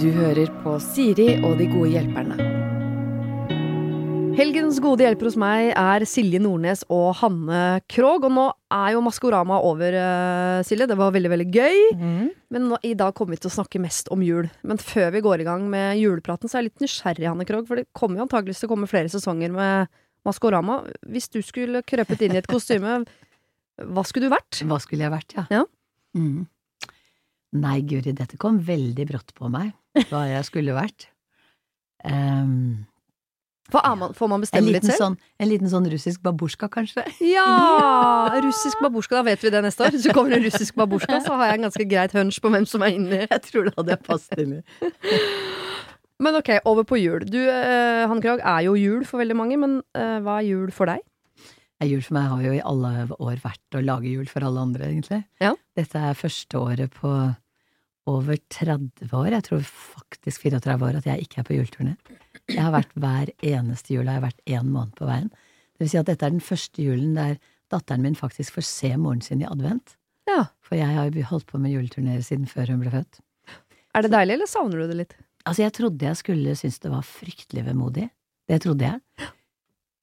Du hører på Siri og de gode hjelperne. Helgens gode hjelper hos meg er Silje Nordnes og Hanne Krogh. Og nå er jo Maskorama over, eh, Silje. Det var veldig, veldig gøy. Men nå, i dag kommer vi til å snakke mest om jul. Men før vi går i gang med julepraten, så er jeg litt nysgjerrig, Hanne Krogh. For det kommer jo antakeligvis til å komme flere sesonger med Maskorama. Hvis du skulle krøpet inn i et kostyme, hva skulle du vært? Hva skulle jeg vært, ja? Ja. Mm. Nei, guri, dette kom veldig brått på meg, hva jeg skulle vært. Um, man, får man bestemme litt selv? sånn, en liten sånn russisk babusjka, kanskje? Ja! Russisk babusjka, da vet vi det neste år. Hvis det kommer en russisk babusjka, så har jeg en ganske greit hunch på hvem som er inni. Jeg tror det hadde jeg passet inn i. Men ok, over på jul. Du, eh, Hanne Krogh, er jo jul for veldig mange, men eh, hva er jul for deg? Ja, Jul for meg har jo i alle år vært å lage jul for alle andre, egentlig. Ja. Dette er første året på over 30 år, jeg tror faktisk 34 år, at jeg ikke er på juleturné. Jeg har vært hver eneste jul, har jeg vært én måned på veien. Det vil si at dette er den første julen der datteren min faktisk får se moren sin i advent. Ja. For jeg har jo holdt på med juleturneer siden før hun ble født. Er det deilig, eller savner du det litt? Altså, jeg trodde jeg skulle synes det var fryktelig vemodig. Det trodde jeg.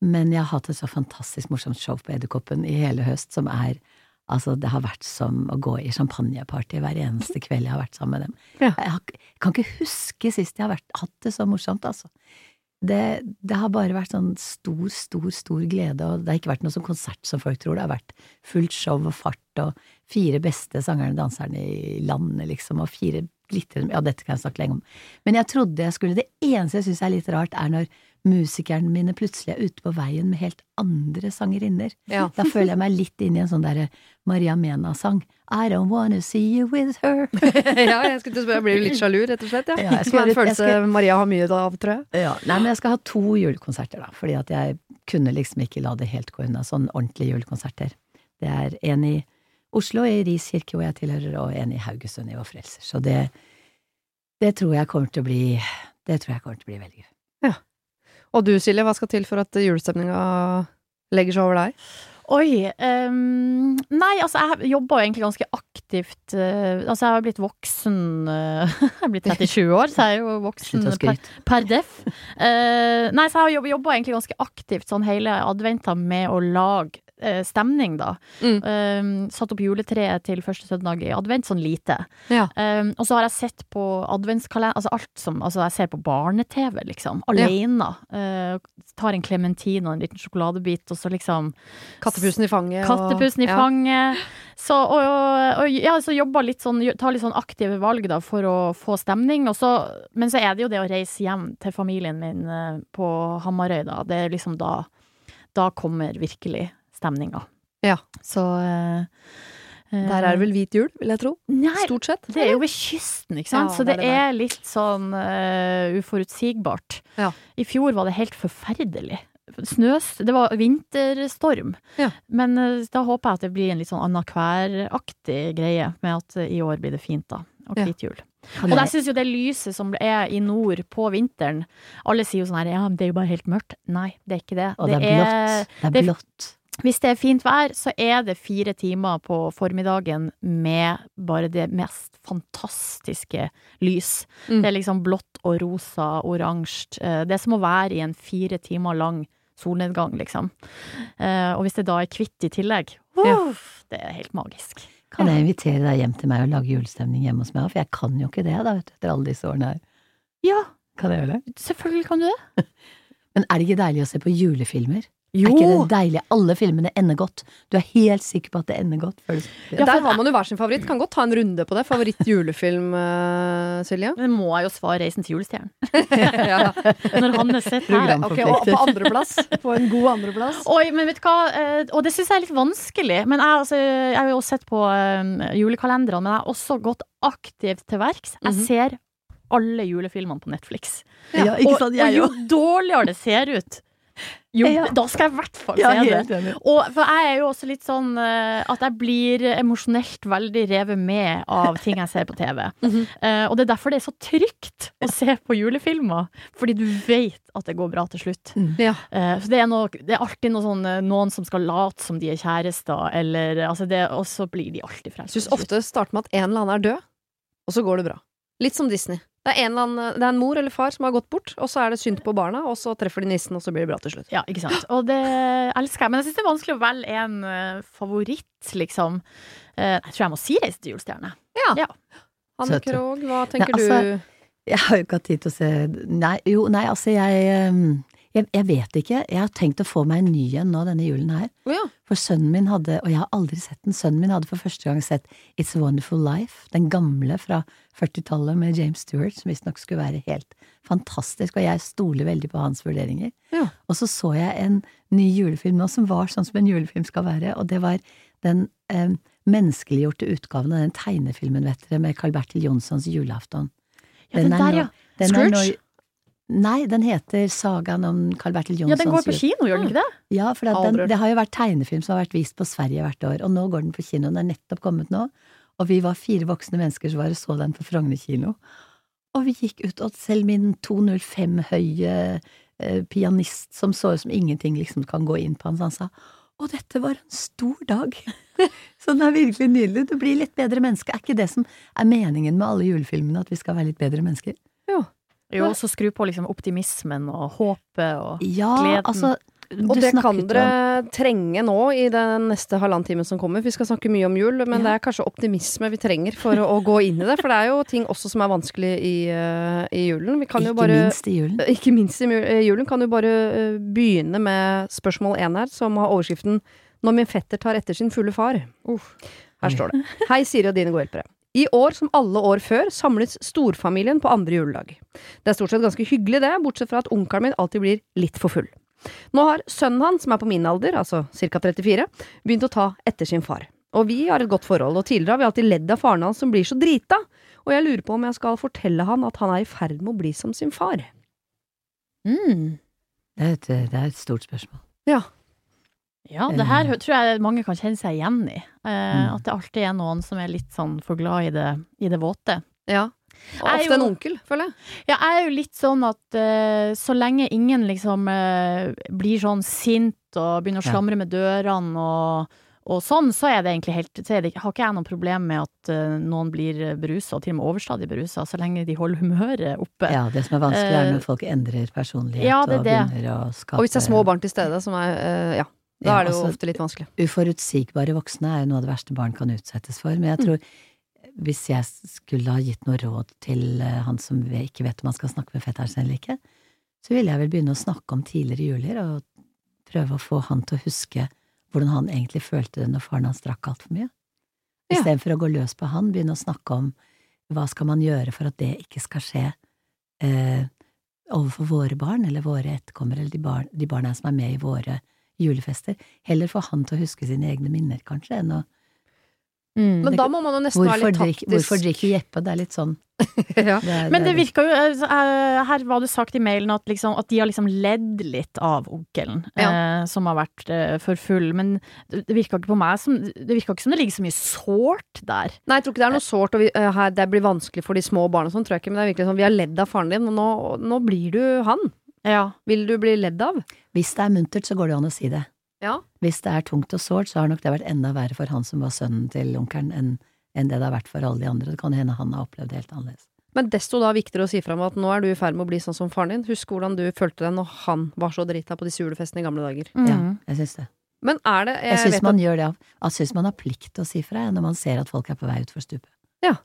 Men jeg har hatt et så fantastisk morsomt show på Edderkoppen i hele høst, som er Altså, det har vært som å gå i champagneparty hver eneste kveld jeg har vært sammen med dem. Ja. Jeg, har, jeg kan ikke huske sist jeg har vært, hatt det så morsomt, altså. Det, det har bare vært sånn stor, stor, stor glede, og det har ikke vært noe sånn konsert som folk tror. Det har vært fullt show og fart og fire beste sangerne og danserne i landet, liksom, og fire glitrende Ja, dette kan jeg snakke lenge om. Men jeg trodde jeg skulle Det eneste jeg syns er litt rart, er når musikerne mine plutselig er ute på veien med helt andre sangerinner. Ja. Da føler jeg meg litt inn i en sånn derre Maria Mena-sang. I don't wanna see you with her. ja, jeg skulle til å spørre, jeg blir litt sjalu, rett og slett. Ja. Ja, jeg skal en følelse skal- Maria har mye av, tror jeg. Ja, nei, men jeg skal ha to julekonserter, da, fordi at jeg kunne liksom ikke la det helt gå unna. Sånn ordentlige julekonserter. Det er en i Oslo, i Ris kirke, hvor jeg tilhører, og en i Haugesund, i Vår Frelser. Så det, det tror jeg kommer til å bli Det tror jeg kommer til å bli veldig gøy. Og du, Silje, hva skal til for at julestemninga legger seg over deg? Oi. Um, nei, altså jeg jobber jo egentlig ganske aktivt. uh, altså jeg har blitt voksen uh, Jeg er blitt 37 år, så jeg er jo voksen per, per deff. Uh, nei, så jeg har jobba egentlig ganske aktivt sånn hele adventa med å lage stemning, da. Mm. Um, satt opp juletreet til første søndag i advent, sånn lite. Ja. Um, og så har jeg sett på adventskalender Altså alt som Altså jeg ser på barne-TV, liksom. Alene. Uh, tar en klementin og en liten sjokoladebit, og så liksom Kattepusen i fanget. og- Kattepusen i ja. fanget. Så, og, og, og ja, så jobber litt sånn Tar litt sånn aktive valg da for å få stemning. Og så, men så er det jo det å reise hjem til familien min eh, på Hamarøy, da. Det er liksom da Da kommer virkelig stemninga. Ja. Så eh, eh, Der er det vel hvit jul, vil jeg tro. Nei, Stort sett. det er jo ved kysten, ikke sant? Ja, så det det, er det er litt sånn uh, uforutsigbart. Ja. I fjor var det helt forferdelig. Snøs Det var vinterstorm. Ja. Men uh, da håper jeg at det blir en litt sånn annenhver-aktig greie, med at uh, i år blir det fint, da. Og hvit jul. Og jeg- syns jo det lyset som er i nord på vinteren Alle sier jo sånn her, ja, men det er jo bare helt mørkt. Nei, det er ikke det. Og det er blått. Det er blått. Hvis det er fint vær, så er det fire timer på formiddagen med bare det mest fantastiske lys. Mm. Det er liksom blått og rosa, oransje. Eh, Det er som å være i en fire timer lang solnedgang, liksom. Eh, Og hvis det da er hvitt i tillegg, uff, det er helt magisk. Kan jeg invitere deg hjem til meg og lage julestemning hjemme hos meg? For jeg kan jo ikke det, da, vet du, etter alle disse årene her. Ja, Kan jeg gjøre det? selvfølgelig kan du det. Men er det ikke deilig å se på julefilmer? Jo! Er ikke det deilig? Alle filmene ender godt. Du er helt sikker på at det ender godt. Før Ja, Der har man jo hver sin favoritt. Kan godt ta en runde på det. Favoritt julefilm, eh, Silje? Men må jeg jo svare 'Reisen til julestjernen'. ja. Når er sett her. Okay, og på andreplass. På en god andreplass. Oi, men vet du hva, eh, og det syns jeg er litt vanskelig. Men jeg, altså, jeg har jo sett på eh, julekalenderne, men jeg har også gått aktivt til verks. Jeg Mhm. ser alle julefilmene på Netflix. Ja, og, og jo dårligere det ser ut, Jo, Ja. da skal jeg i hvert fall Ja, se det. enig. Og for jeg er jo også litt sånn eh, at jeg blir emosjonelt veldig revet med av ting jeg ser på TV. Mm -hmm. uh, og det er derfor det er så trygt å se på julefilmer. Fordi du vet at det går bra til slutt. Ja. Uh, så det er, noe, det er alltid noe sånn, eh, noen som skal late som de er kjærester, eller altså det, Og så blir de alltid Jeg frelst. syns ofte det starter med at en eller annen er død, og så går det bra. Litt som Disney. Det er, en eller annen, det er en mor eller far som har gått bort, og så er det synd på barna, og så treffer de nissen, og så blir det bra til slutt. Ja, ikke sant. Og det elsker jeg. Men jeg syns det er vanskelig å velge en eh, favoritt, liksom. Eh, jeg tror jeg må si 'Reise til julestjerne'. Hanne Anne Krogh, hva tenker Nei, altså, du? Jeg har jo ikke hatt tid til å se Nei, jo, nei, altså jeg, um, jeg Jeg vet ikke. Jeg har tenkt å få meg en ny en nå denne julen her. Oh, ja. For sønnen min hadde, og jeg har aldri sett den, sønnen min hadde for første gang sett It's a Wonderful Life, den gamle fra 40-tallet med James Stewart, som visstnok skulle være helt fantastisk, og jeg stoler veldig på hans vurderinger. Ja. Og så så jeg en ny julefilm nå som var sånn som en julefilm skal være, og det var den eh, menneskeliggjorte utgaven av den tegnefilmen, vet dere, med Carl Bertil Jonssons julaften. Ja, den den der, ja. den nå- Nei, den heter Sagaen om Carl Bertil Jonssons Ja, den går på kino, gjør den ikke det? Ja, for den, det har jo vært tegnefilm som har vært vist på Sverige hvert år, og nå går den på kino. Den er nettopp kommet nå. Og vi var fire voksne mennesker som var og så den på Frogner kino. Og vi gikk ut, og selv min 205-høye eh, pianist som så ut som ingenting liksom kan gå inn på han, så han sa å, dette var en stor dag. så den er virkelig nydelig. Du blir litt bedre menneske. Er ikke det som er meningen med alle julefilmene, at vi skal være litt bedre mennesker? Jo, så skru på liksom optimismen og håpet og Ja, Gleden. altså Og det kan dere om- trenge nå i den neste halvannen timen som kommer. Vi skal snakke mye om jul, men Ja. det er kanskje optimisme vi trenger for å, å gå inn i det. For det er jo ting også som er vanskelig i, eh, i julen. Vi kan jo Ikke bare minst i julen. Ikke minst i julen. Kan jo bare eh, begynne med spørsmål én her, som har overskriften 'Når min fetter tar etter sin fulle far'. Her står det. Hei, Siri og dine gode hjelpere. I år som alle år før samles storfamilien på andre juledag. Det er stort sett ganske hyggelig det, bortsett fra at onkelen min alltid blir litt for full. Nå har sønnen hans, som er på min alder, altså ca. 34, begynt å ta etter sin far. Og vi har et godt forhold, og tidligere har vi alltid ledd av faren hans som blir så drita, og jeg lurer på om jeg skal fortelle han at han er i ferd med å bli som sin far. mm. Det er, et, det er et stort spørsmål. Ja. Ja, det her Eh. tror jeg mange kan kjenne seg igjen i. Eh, Mm. At det alltid er noen som er litt sånn for glad i det, i det våte. Ja. Og ofte jo, en onkel, føler jeg. Ja, jeg er jo litt sånn at eh, så lenge ingen liksom eh, blir sånn sint og begynner å slamre med dørene og, og sånn, så er det egentlig helt så er det, Har ikke jeg noe problem med at uh, noen blir berusa, og til og med overstadig berusa, så lenge de holder humøret oppe. Ja, det som er vanskelig er Eh, når folk endrer personlighet ja, det er og begynner å skape Og hvis det er små barn til stede, som er uh, Ja. Da er det jo altså- ofte litt vanskelig. Uforutsigbare voksne er jo noe av det verste barn kan utsettes for, men jeg Mm. tror hvis jeg skulle ha gitt noe råd til eh, han som ikke vet om han skal snakke med fetteren sin eller ikke, så ville jeg vel begynne å snakke om tidligere juler, og prøve å få han til å huske hvordan han egentlig følte det når faren hans drakk altfor mye. Ja. Istedenfor å gå løs på han, begynne å snakke om hva skal man gjøre for at det ikke skal skje eh, overfor våre barn, eller våre etterkommere, eller de, barn, de barna som er med i våre julefester. Heller få han til å huske sine egne minner, kanskje, enn å Mm. Men da må man jo nesten være Hvorfor, litt drikk, taktisk. hvorfor drikker Jeppe? Det er litt sånn ja. det er, Men det er- virka jo eh, Her var det sagt i mailen at, liksom, at de har liksom ledd litt av onkelen, eh, som har vært eh, for full. Men det det virka ikke på meg som Det virka ikke som det ligger så mye sårt der. Nei, jeg tror ikke det er noe sårt, og vi, eh, her, det blir vanskelig for de små barna sånn, tror jeg ikke, men det er virkelig sånn, vi har ledd av faren din, og nå, nå blir du han. Ja. Vil du bli ledd av? Hvis det er muntert, så går det jo an å si det. Ja. Hvis det er tungt og sårt, så har nok det vært enda verre for han som var sønnen til onkelen, enn en det det har vært for alle de andre. Det kan hende han har opplevd det helt annerledes. Men desto da viktigere å si fra om at nå er du i ferd med å bli sånn som faren din. Husk hvordan du følte deg når han var så drita på disse julefestene i gamle dager. Mm. Ja, jeg syns det. Men er det Jeg syns man man gjør det av Jeg syns man har plikt til å si fra når man ser at folk er på vei utfor stupet. at,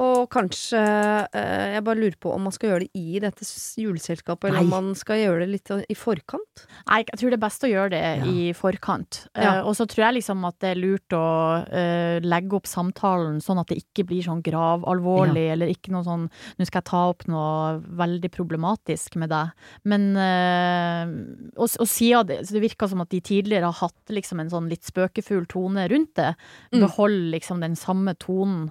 Og kanskje eh, Jeg bare lurer på om man skal gjøre det i dette juleselskapet, eller om Nei. man skal gjøre det litt i forkant? Nei, jeg tror det er best å gjøre det Ja. i forkant. Ja. Eh, og så tror jeg liksom at det er lurt å eh, legge opp samtalen sånn at det ikke blir sånn gravalvorlig, eller ikke noe sånn 'nå skal jeg ta opp noe veldig problematisk med deg'. Men eh, og, og siden det, så det virker som at de tidligere har hatt liksom en sånn litt spøkefull tone rundt det. Mm. Behold liksom den samme tonen.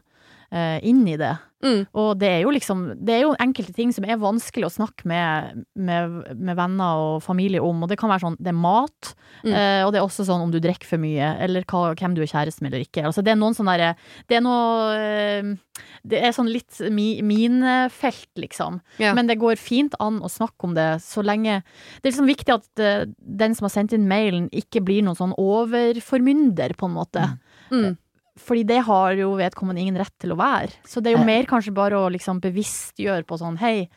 Eh, inn i det. Mm. Og det er jo liksom Det er jo enkelte ting som er vanskelig å snakke med, med, med venner og familie om, og det kan være sånn Det er mat, Mm. eh, og det er også sånn om du drikker for mye, eller hva, hvem du er kjæreste med eller ikke. Altså det er noen sånne derre Det er noe eh, Det er sånn litt mi, minefelt, liksom. Ja. Men det går fint an å snakke om det så lenge Det er liksom viktig at eh, den som har sendt inn mailen, ikke blir noen sånn overformynder, på en måte. Mm. Fordi det har jo vedkommende ingen rett til å være. Så det er jo Eh. mer kanskje bare å liksom bevisstgjøre på sånn hei,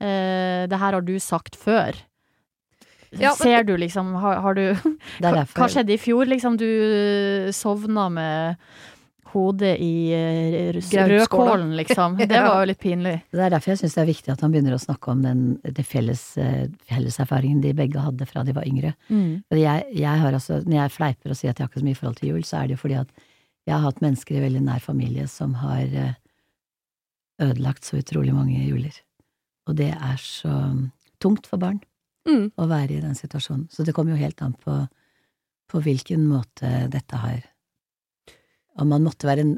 eh, det her har du sagt før. Ja, men- Ser du liksom, har, har du Det er Hva skjedde i fjor, liksom? Du sovna med hodet i eh, rødkålen, liksom. Det var jo litt pinlig. Det er derfor jeg syns det er viktig at han begynner å snakke om den, det felles, eh, felleserfaringen de begge hadde fra de var yngre. Mm. Jeg, jeg har altså, når jeg fleiper og sier at jeg har ikke så mye forhold til jul, så er det jo fordi at jeg har hatt mennesker i veldig nær familie som har eh, ødelagt så utrolig mange juler. Og det er så tungt for barn Mm. å være i den situasjonen. Så det kommer jo helt an på, på hvilken måte dette har Om man måtte være en,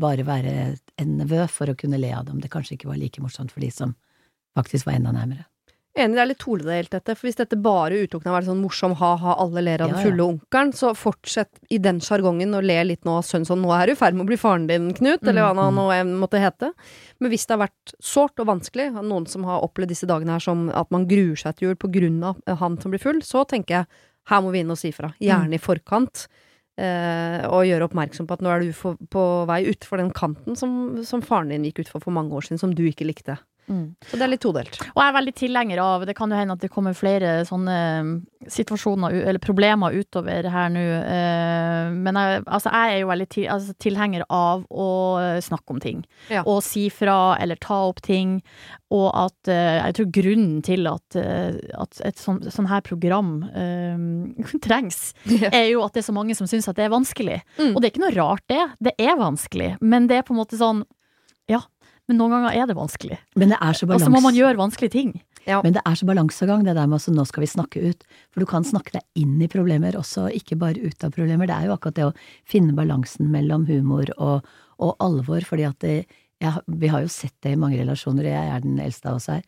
bare være en nevø for å kunne le av det, om det kanskje ikke var like morsomt for de som faktisk var enda nærmere. Enig, det er litt todelt dette. For hvis dette bare utelukkende har vært sånn morsom ha-ha, alle ler av den Ja, ja. fulle onkelen, så fortsett i den sjargongen og le litt nå sønnen sånn, nå er du i ferd med å bli faren din, Knut, eller hva Mm. han nå enn måtte hete. Men hvis det har vært sårt og vanskelig, noen som har opplevd disse dagene her som at man gruer seg til jul på grunn av han som blir full, så tenker jeg her må vi inn og si fra. Gjerne i forkant. Eh, og gjøre oppmerksom på at nå er du for, på vei utfor den kanten som, som faren din gikk utfor for mange år siden, som du ikke likte. Så det er litt todelt. Og jeg er veldig tilhenger av Det kan jo hende at det kommer flere sånne mm, situasjoner eller problemer utover her nå. eh, Men jeg, altså jeg er jo veldig til, altså tilhenger av å eh, snakke om ting. Ja. Og si fra eller ta opp ting. Og at eh, jeg tror grunnen til at, at et sånn, sånn her program um, trengs, er jo at det er så mange som syns at det er vanskelig. Mm. Og det er ikke noe rart, det. Det er vanskelig. Men det er på en måte sånn men noen ganger er det vanskelig. Men det er så Og så må man gjøre vanskelige ting. Men det er så balansegang, det der med at nå skal vi snakke ut. For du kan snakke deg inn i problemer også, ikke bare ut av problemer. Det er jo akkurat det å finne balansen mellom humor og, og alvor, fordi at det, jeg, vi har jo sett det i mange relasjoner, og jeg er den eldste av oss her,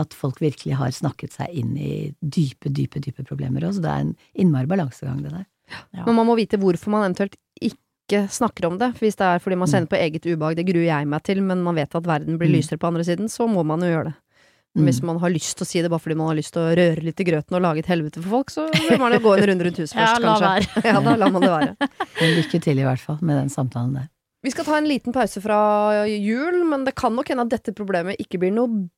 at folk virkelig har snakket seg inn i dype, dype, dype problemer også. Så det er en innmari balansegang, det der. Ja. Men man må vite hvorfor man eventuelt ikke snakker om det. For hvis det er fordi man sender kjenner på eget ubehag, det gruer jeg meg til, men man vet at verden blir Mm. lysere på andre siden, så må man jo gjøre det. Men hvis man har lyst til å si det bare fordi man har lyst til å røre litt i grøten og lage et helvete for folk, så bør man jo gå en runde rundt huset Ja, først, la kanskje. Ja, da lar man det være. Men lykke til i hvert fall med den samtalen der. Vi skal ta en liten pause fra jul, men det kan nok hende at dette problemet ikke blir noe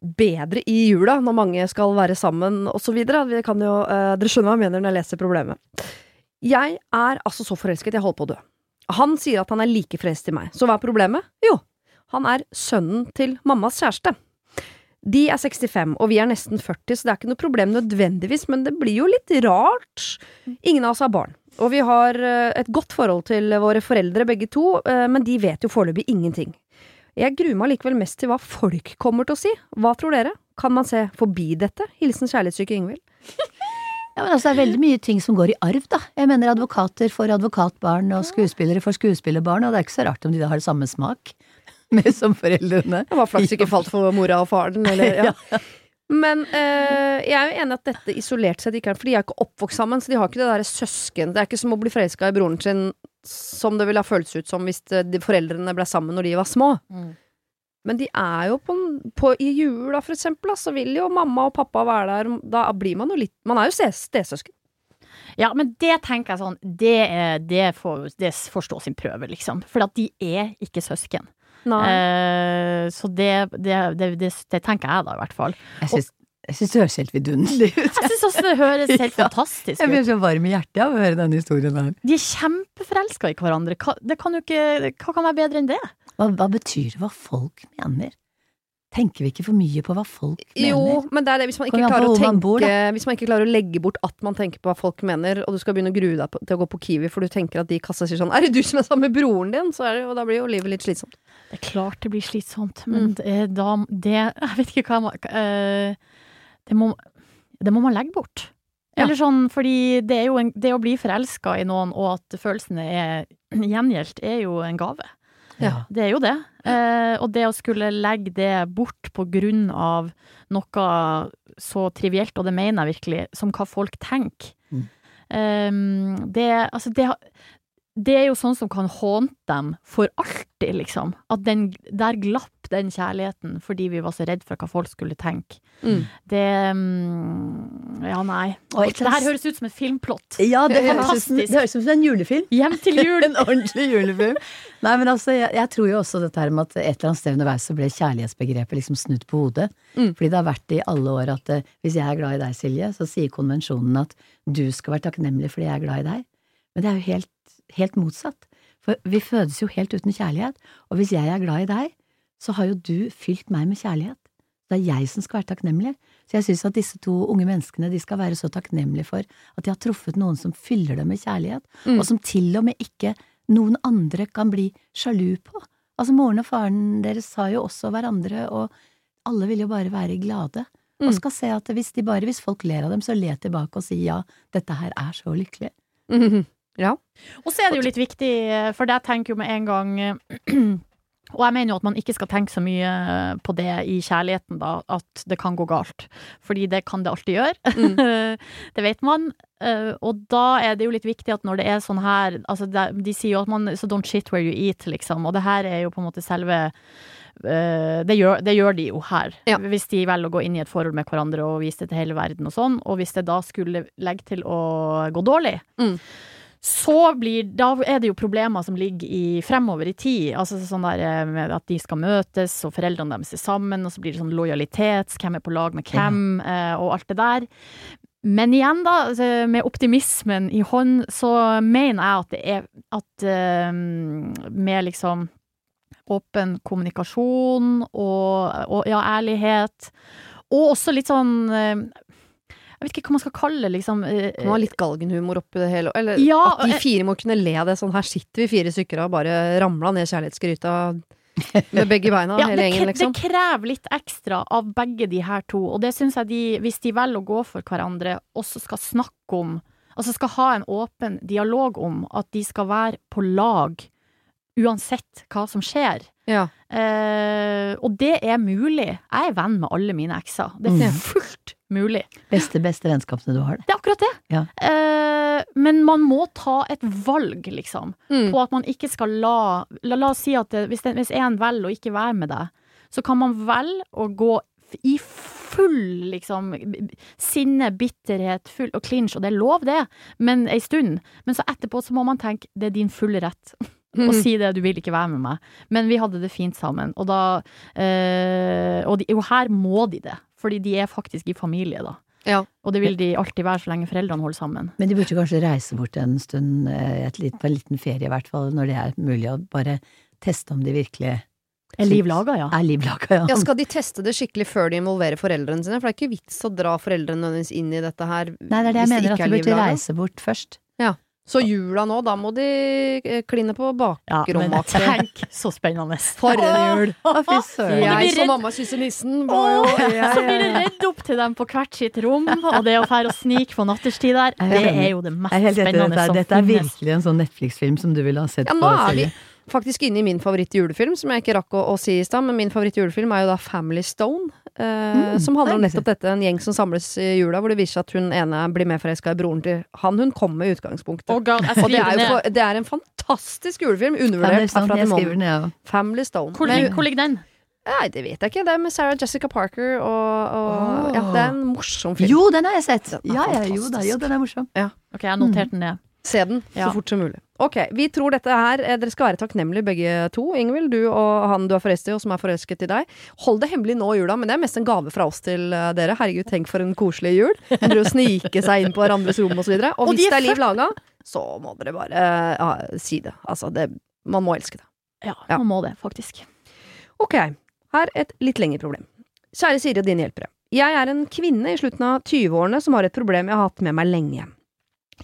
bedre i jula, når mange skal være sammen osv. Dere skjønner hva jeg mener når jeg leser problemet. Jeg er altså så forelsket, jeg holder på å dø. Han sier at han er like forelsket i meg, så hva er problemet? Jo, han er sønnen til mammas kjæreste. De er 65, og vi er nesten 40, så det er ikke noe problem nødvendigvis, men det blir jo litt rart. Ingen av oss har barn, og vi har eh, et godt forhold til våre foreldre begge to, eh, men de vet jo foreløpig ingenting. Jeg gruer meg likevel mest til hva folk kommer til å si. Hva tror dere? Kan man se forbi dette? Hilsen kjærlighetssyke Ingvild. Ja, men altså, det er veldig mye ting som går i arv, da. Jeg mener advokater for advokatbarn, og skuespillere for skuespillerbarn, og det er ikke så rart om de da har samme smak med som foreldrene. Det var flaks ikke falt for mora og faren, eller ja. Men øh, jeg er jo enig at dette isolert sett ikke er For de er ikke oppvokst sammen, så de har ikke det derre søsken Det er ikke som å bli forelska i broren sin, som det ville ha føltes ut som hvis eh, de foreldrene ble sammen når de var små. Mm. Men de er jo på, på I jula, for eksempel, da, så vil jo mamma og pappa være der. Da blir man jo litt Man er jo stesøsken. Ja, men det tenker jeg sånn, det, er, det, får, det får stå sin prøve, liksom. For at de er ikke søsken. Eh, så det, det, det, det, det tenker jeg da, i hvert fall. Jeg syns, jeg syns det høres helt vidunderlig ut. Jeg syns også det høres helt Ja. fantastisk Jeg blir så varm i hjertet av å høre denne historien her. De er kjempeforelska i hverandre. Hva, det kan jo ikke, hva kan være bedre enn det? Hva, hva betyr det hva folk mener? Tenker vi ikke for mye på hva folk mener? Jo, men det er det hvis man ikke klarer å tenke bor, Hvis man ikke klarer å legge bort at man tenker på hva folk mener, og du skal begynne å grue deg på, til å gå på Kiwi for du tenker at de i kassa sier sånn 'Er det du som er sammen med broren din?' Så er det, og da blir jo livet litt slitsomt. Det er klart det blir slitsomt, men det, da det Jeg vet ikke hva man eh, det, må det må man legge bort. Ja. Eller sånn, fordi det er jo en, det å bli forelska i noen, og at følelsene er gjengjeldt, er jo en gave. Ja. Det er jo det. Eh, og det å skulle legge det bort på grunn av noe så trivielt, og det mener jeg virkelig, som hva folk tenker. Mm. Eh, det, altså det, det er jo sånn som kan håne dem for alltid, liksom. At den, der glapp den kjærligheten fordi vi var så redd for hva folk skulle tenke. Mm. Det mm, Ja, nei. Og Det her høres ut som et filmplott. Ja, det høres, ut det høres ut som en julefilm. Hjem til jul! En ordentlig julefilm. Nei, men altså, jeg, jeg tror jo også dette her med at et eller annet sted underveis så ble kjærlighetsbegrepet liksom snudd på hodet. Mm. Fordi det har vært det i alle år at eh, hvis jeg er glad i deg, Silje, så sier konvensjonen at du skal være takknemlig fordi jeg er glad i deg. Men det er jo helt, helt motsatt. For vi fødes jo helt uten kjærlighet. Og hvis jeg er glad i deg, så har jo du fylt meg med kjærlighet. Det er jeg som skal være takknemlig. Så jeg syns at disse to unge menneskene de skal være så takknemlige for at de har truffet noen som fyller dem med kjærlighet, Mm. og som til og med ikke noen andre kan bli sjalu på. Altså moren og faren deres sa jo også hverandre, og alle vil jo bare være glade. Mm. Og skal se at hvis de bare, hvis folk ler av dem, så le tilbake og si ja, dette her er så lykkelig. Mhm. Ja. Og så er det jo litt viktig, eh, for jeg tenker jo med en gang eh, Og jeg mener jo at man ikke skal tenke så mye på det i kjærligheten, da, at det kan gå galt. Fordi det kan det alltid gjøre. Mm. det vet man. Eh, Og da er det jo litt viktig at når det er sånn her altså det, De sier jo at man So don't shit where you eat, liksom. Og det her er jo på en måte selve eh, det gjør, det gjør de jo her. Ja. Hvis de velger å gå inn i et forhold med hverandre og vise det til hele verden og sånn. Og hvis det da skulle legge til å gå dårlig, Mm. Så blir Da er det jo problemer som ligger i fremover i tid. Altså sånn der eh, med at de skal møtes, og foreldrene deres er sammen, og så blir det sånn lojalitet, hvem er på lag med hvem, eh, og alt det der. Men igjen, da, altså, med optimismen i hånd, så mener jeg at det er at eh, med liksom åpen kommunikasjon og, og ja, ærlighet, og også litt sånn eh, Jeg vet ikke hva man skal kalle det, liksom. eh, har ha litt galgenhumor oppi det hele. Eller Ja, at de eh, fire må kunne le det. Sånn her sitter vi fire stykker og bare ramla ned kjærlighetsgryta med begge beina, Ja, hele gjengen, liksom. det krever litt ekstra av begge de her to, og det syns jeg de, hvis de velger å gå for hverandre, også skal snakke om Altså skal ha en åpen dialog om at de skal være på lag uansett hva som skjer. Ja. Eh, og det er mulig. Jeg er venn med alle mine ekser. Det er Mm. fullt mulig. Beste, beste vennskapene du har, det. Det er akkurat det. Ja. Eh, men man må ta et valg, liksom Mm. på at man ikke skal la La, la oss si at det, hvis, det, hvis en velger å ikke være med deg, så kan man velge å gå i full liksom sinne, bitterhet, full og clinch, og det er lov, det, men ei stund. Men så etterpå så må man tenke det er din fulle rett å si det, du vil ikke være med meg. Men vi hadde det fint sammen, og da øh, Og de, jo, her må de det, fordi de er faktisk i familie, da. Ja. Og det vil de alltid være så lenge foreldrene holder sammen. Men de burde kanskje reise bort en stund, eh, et litt, på en liten ferie i hvert fall, når det er mulig å bare teste om de virkelig Er liv laga, ja? er liv laga, ja. Ja, Skal de teste det skikkelig før de involverer foreldrene sine? For det er ikke vits å dra foreldrene hennes inn i dette her. Nei, det er det jeg mener, at de burde reise bort først. Så jula nå, da må de eh, kline på Ja, men tenk så spennende. For en jul! Å, fy søren. Jeg som mamma kysser nissen var jo Så blir det redd opp til dem på hvert sitt rom, og det å fære og snike på natterstid der, er det er jo det mest Jeg er helt spennende dette. som Dette er virkelig en sånn Netflix-film som du ville ha sett Ja, nå er vi faktisk inne i min favoritt-julefilm, som jeg ikke rakk å, å si i stad. Men min favoritt-julefilm er jo da Family Stone. Eh, Mm, som handler om nettopp dette. En gjeng som samles i jula, hvor det viser seg at hun ene blir mer forelska i broren til han hun kom med i utgangspunktet. Oh God, og det er, jo det er en fantastisk julefilm. Undervurdert herfra til månen. Family Stone. Hvor, Men- hvor ligger den? Nei, det vet jeg ikke. Det er med Sarah Jessica Parker og, og oh. Ja, det er en morsom film. Jo, den har jeg sett! Den Ja, ja, jo da, jo, den er morsom. Ok, jeg har notert den ned. Se den Ja. så fort som mulig. Ok, vi tror dette her eh, Dere skal være takknemlige begge to. Ingvild, du og han du er forelsket i, og som er forelsket i deg. Hold det hemmelig nå i jula, men det er mest en gave fra oss til eh, dere. Herregud, tenk for en koselig jul. Dere å snike seg inn på hverandres rom osv. Og, så og hvis det er liv laga, så må dere bare uh, si det. Altså, det, man må elske det. Ja, Ja. man må det, faktisk. Ok, her et litt lengre problem. Kjære Siri og dine hjelpere. Jeg er en kvinne i slutten av 20-årene som har et problem jeg har hatt med meg lenge.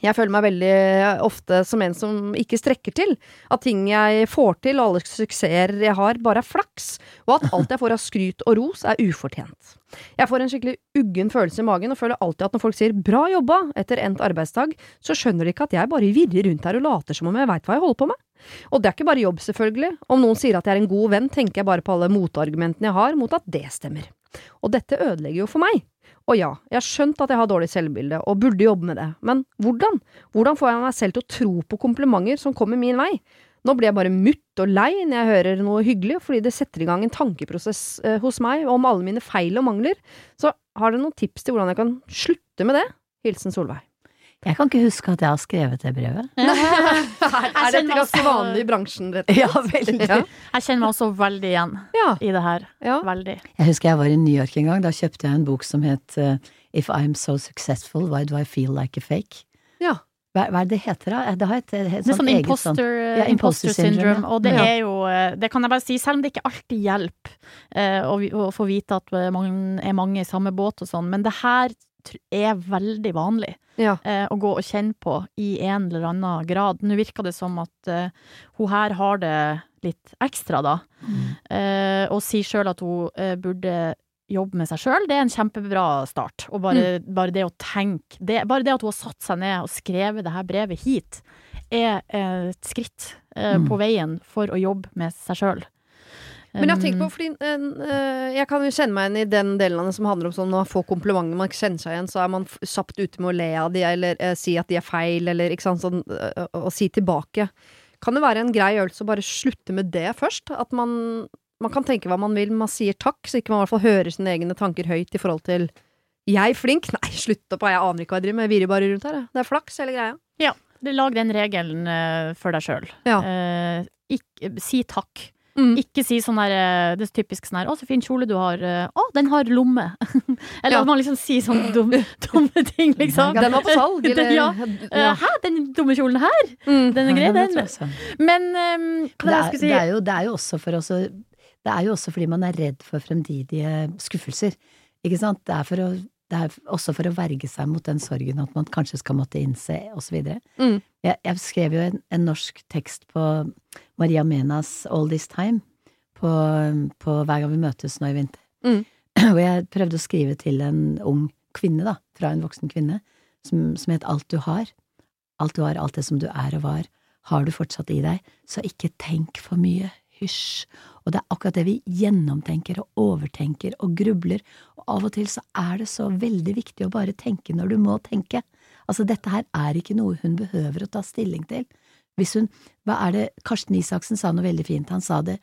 Jeg føler meg veldig ofte som en som ikke strekker til. At ting jeg får til, og alle suksesser jeg har, bare er flaks. Og at alt jeg får av skryt og ros, er ufortjent. Jeg får en skikkelig uggen følelse i magen, og føler alltid at når folk sier 'bra jobba' etter endt arbeidsdag, så skjønner de ikke at jeg bare virrer rundt her og later som om jeg veit hva jeg holder på med. Og det er ikke bare jobb, selvfølgelig. Om noen sier at jeg er en god venn, tenker jeg bare på alle motargumentene jeg har mot at det stemmer. Og dette ødelegger jo for meg. Og ja, jeg har skjønt at jeg har dårlig selvbilde, og burde jobbe med det, men hvordan? Hvordan får jeg meg selv til å tro på komplimenter som kommer min vei? Nå blir jeg bare mutt og lei når jeg hører noe hyggelig, fordi det setter i gang en tankeprosess eh, hos meg om alle mine feil og mangler. Så har dere noen tips til hvordan jeg kan slutte med det? Hilsen Solveig. Jeg kan ikke huske at jeg har skrevet det brevet. er dette ganske vanlig i bransjen, rett og slett? Ja, veldig. Ja. Jeg kjenner meg også veldig igjen Ja. i det her. ja. Veldig. Jeg husker jeg var i New York en gang. Da kjøpte jeg en bok som het eh, If I'm so successful, why do I feel like a fake? Ja. Hva, hva er det heter, da? Det har et, et, er sånn eget imposter, sånn Ja, imposter syndrome, ja. Og det Ja. er jo eh, Det kan jeg bare si, selv om det ikke alltid hjelper eh, å, å få vite at eh, man er mange i samme båt og sånn, men det her er veldig vanlig Ja. eh, å gå og kjenne på i en eller annen grad. Nå virker det som at eh, hun her har det litt ekstra, da, Mm. eh, og sier sjøl at hun eh, burde jobbe med seg sjøl. Det er en kjempebra start. Og bare, bare det å tenke det, Bare det at hun har satt seg ned og skrevet det her brevet hit, er eh, et skritt eh, Mm. på veien for å jobbe med seg sjøl. Men jeg tenkt på, fordi eh, jeg kan jo kjenne meg igjen i den delen av det som handler om sånn når man får komplimenter man ikke kjenner seg igjen, så er man kjapt ute med å le av de, eller eh, si at de er feil, eller ikke sant, sånn, eh, og si tilbake. Kan det være en grei øvelse å bare slutte med det først? At man, man kan tenke hva man vil, man sier takk, så ikke man i hvert fall hører sine egne tanker høyt i forhold til jeg flink? Nei, slutt opp, jeg aner ikke hva jeg driver med, jeg virrer bare rundt her. Det er flaks, hele greia. Ja, Lag den regelen eh, for deg sjøl. Ja. si takk. Mm. Ikke si sånn der eh, Det er typisk sånn her 'Å, så fin kjole du har'. eh, 'Å, den har lomme'. Eller Ja. at man liksom sier sånne dumme, dumme ting, liksom. Den var på salg, eller? Ja. ja. Hæ, den dumme kjolen her? Mm. Den er grei, den. også. Men um, Det er, si det, er jo, det er jo også for oss å Det er jo også fordi man er redd for fremtidige skuffelser. Ikke sant? Det er, for å, det er også for å verge seg mot den sorgen at man kanskje skal måtte innse, osv. Mm. Jeg, jeg skrev jo en, en norsk tekst på Maria Menas All This Time på, på Hver gang vi møtes nå i vinter. Mm. Hvor jeg prøvde å skrive til en ung kvinne, da, fra en voksen kvinne, som, som het Alt du har. Alt du har, alt det som du er og var, har du fortsatt i deg, så ikke tenk for mye. Hysj. Og det er akkurat det vi gjennomtenker og overtenker og grubler, og av og til så er det så veldig viktig å bare tenke når du må tenke. Altså, dette her er ikke noe hun behøver å ta stilling til. Hvis hun, hva er det, Karsten Isaksen sa noe veldig fint, han sa det,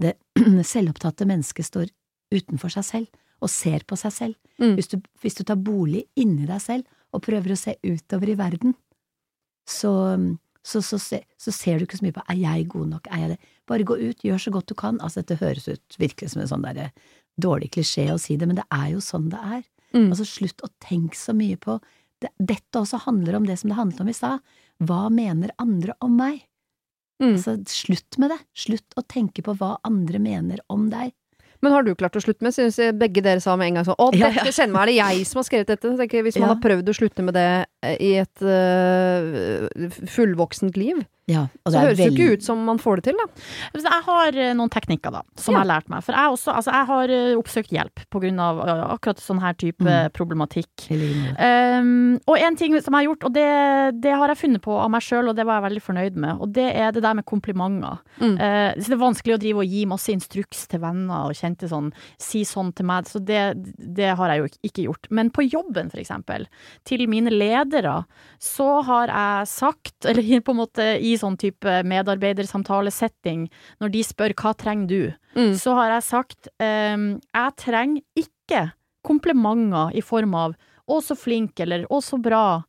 det selvopptatte mennesket står utenfor seg selv og ser på seg selv. Mm. Hvis, du, hvis du tar bolig inni deg selv og prøver å se utover i verden, så, så, så, se, så ser du ikke så mye på er jeg god nok, er jeg det. Bare gå ut, gjør så godt du kan. Altså, dette høres ut virkelig som en sånn derre dårlig klisjé å si det, men det er jo sånn det er. Mm. Altså, slutt å tenke så mye på det, Dette også handler om det som det handlet om i stad. Hva mener andre om meg? Mm. Altså, slutt med det. Slutt å tenke på hva andre mener om deg. Men har du klart å slutte med? Synes jeg begge dere sa med en gang sånn Å, Ja, ja. kjenner meg, er det jeg som har skrevet dette? Tenker hvis man Ja. har prøvd å slutte med det i et uh, fullvoksent liv, Ja, så det høres jo veldig- ikke ut som man får det til, da. Jeg har eh, noen teknikker da, som Ja. jeg har lært meg. For jeg, også, altså, jeg har eh, oppsøkt hjelp på grunn av eh, akkurat sånn her type Mm. problematikk. Um, og en ting som jeg har gjort, og det, det har jeg funnet på av meg sjøl, og det var jeg veldig fornøyd med, og det er det der med komplimenter. Mm. Uh, så det er vanskelig å drive og gi masse instruks til venner og kjente sånn, si sånn til meg, så det, det har jeg jo ikke gjort. Men på jobben, for eksempel, til mine ledere, så har jeg sagt, eller på en måte i sånn type medarbeidersamtalesetting, når de spør hva trenger du, Mm. så har jeg sagt um, jeg trenger ikke komplimenter i form av 'å, så flink' eller 'å, så bra'.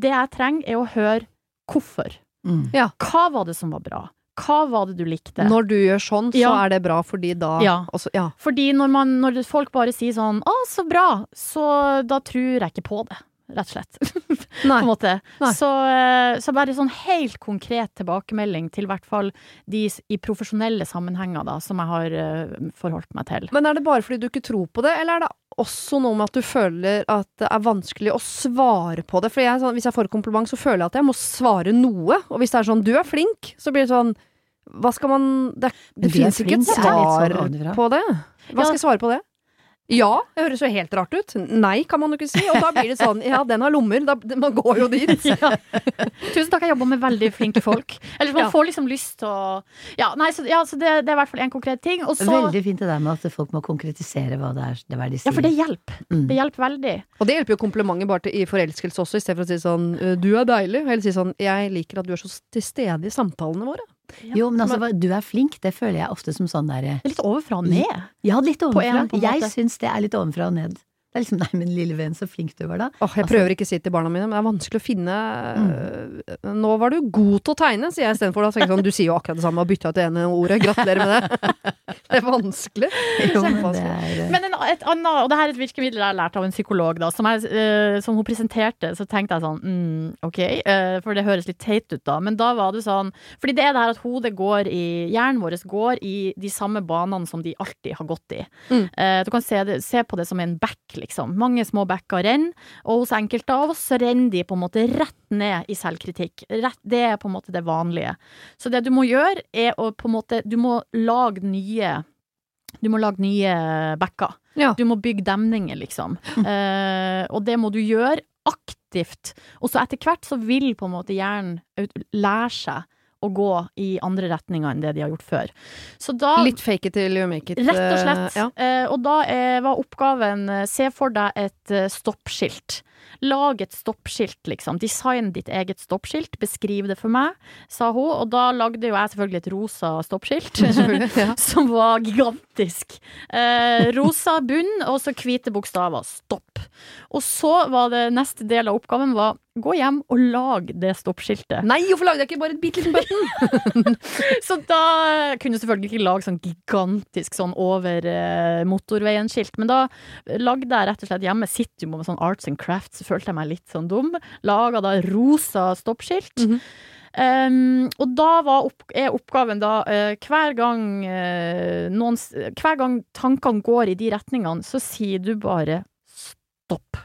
Det jeg trenger, er å høre hvorfor. Mm. Hva var det som var bra? Hva var det du likte? Når du gjør sånn, så Ja. er det bra, fordi da Ja. også, ja. Fordi når, man, når folk bare sier sånn 'å, så bra', så da tror jeg ikke på det. Rett og slett. Nei. på en måte. Nei. Så, eh, så bare sånn helt konkret tilbakemelding til i hvert fall de i profesjonelle sammenhenger da, som jeg har eh, forholdt meg til. Men er det bare fordi du ikke tror på det, eller er det også noe med at du føler at det er vanskelig å svare på det? For jeg, sånn, hvis jeg får et kompliment, så føler jeg at jeg må svare noe. Og hvis det er sånn 'du er flink', så blir det sånn Hva skal man Det, det finnes ikke et det litt svar sånn på det. Hva Ja. skal jeg svare på det? Ja, det høres jo helt rart ut. Nei, kan man jo ikke si. Og da blir det sånn Ja, den har lommer. Da, man går jo dit. ja. Tusen takk, jeg jobber med veldig flinke folk. Eller man Ja. får liksom lyst til å Ja, nei, så, ja, så det, det er i hvert fall en konkret ting. Og så Veldig fint det der med at folk må konkretisere hva det er, det er de sier. Ja, for det hjelper. Mm. Det hjelper veldig. Og det hjelper jo komplimentet bare til, i forelskelse også, istedenfor å si sånn «Øh, 'du er deilig'. Eller si sånn 'jeg liker at du er så til stede i samtalene våre'. Jo, men altså, du er flink, det føler jeg ofte som sånn derre er litt overfra og ned. Ja, litt ovenfra. jeg syns det er litt ovenfra og ned. Det er liksom nei, men lille venn, så flink du var da. Åh, jeg Altså- prøver ikke å si det til barna mine, men det er vanskelig å finne øh, Nå var du god til å tegne, sier jeg istedenfor. Da tenker jeg sånn, du sier jo akkurat det samme og bytta ut det ene ordet. Gratulerer med det. Det er vanskelig. Jo, men det er eh, Men en, et annet, og det her er et virkemiddel jeg har lært av en psykolog, da, som, jeg, eh, som hun presenterte, så tenkte jeg sånn mm, ok, eh, for det høres litt teit ut da, men da var det sånn Fordi det er det her at hodet går i Hjernen vår går i de samme banene som de alltid har gått i. Mm. Uh, du kan se, det, se på det som en back, liksom. Mange små bekker renner, og hos enkelte av oss så renner de på en måte rett ned i selvkritikk. Rett, det er på en måte det vanlige. Så det du må gjøre, er å på en måte Du må lage nye du må lage nye bekker. Ja. Du må bygge demninger, liksom. Eh, og det må du gjøre aktivt. Og så etter hvert så vil på en måte hjernen lære seg å gå i andre retninger enn det de har gjort før. Så da Litt fake it till you make it. Rett og øh, slett. Ja. Eh, og da eh, var oppgaven eh, se for deg et eh, stoppskilt. Lag et stoppskilt, liksom. Design ditt eget stoppskilt. Beskriv det for meg, sa hun. Og da lagde jo jeg selvfølgelig et rosa stoppskilt. Ja. Som var gigantisk. Eh, rosa bunn, og så hvite bokstaver. Stopp. Og så var det neste del av oppgaven var gå hjem og lag det stoppskiltet. Nei, hvorfor lagde jeg ikke bare et bitte liten button? Så da kunne jeg selvfølgelig ikke lage sånn gigantisk sånn over eh, motorveien-skilt, men da lagde jeg rett og slett hjemme, sitter jo med sånn arts and crafts, så følte jeg meg litt sånn dum. Laga da rosa stoppskilt. Mhm. Um, og da var opp, er oppgaven da uh, hver gang uh, noen Hver gang tankene går i de retningene, så sier du bare stopp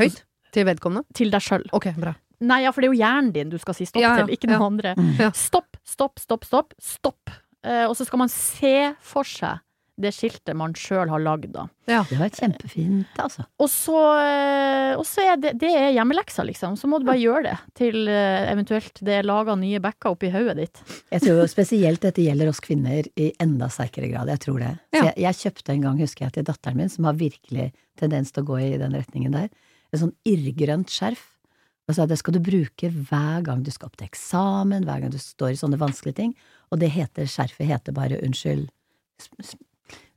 Høyt til vedkommende. til deg sjøl. Okay, bra. Nei, ja, for det er jo hjernen din du skal si stopp Ja, ja, til, ikke noen ja. andre. Mm. Stopp, stopp, stopp, stopp. Stopp. Uh, og så skal man se for seg det skiltet man sjøl har lagd, da. Det var kjempefint, altså. Og så, eh, og så er det, det er hjemmeleksa, liksom. Så må du bare gjøre det til eh, eventuelt det er laga nye backer oppi hodet ditt. Jeg tror spesielt dette gjelder oss kvinner i enda sterkere grad. Jeg tror det. Ja. jeg, jeg kjøpte en gang, husker jeg, til datteren min, som har virkelig tendens til å gå i den retningen der, et sånn irrgrønt skjerf. Og sa det skal du bruke hver gang du skal opp til eksamen, hver gang du står i sånne vanskelige ting. Og det heter, skjerfet heter bare unnskyld,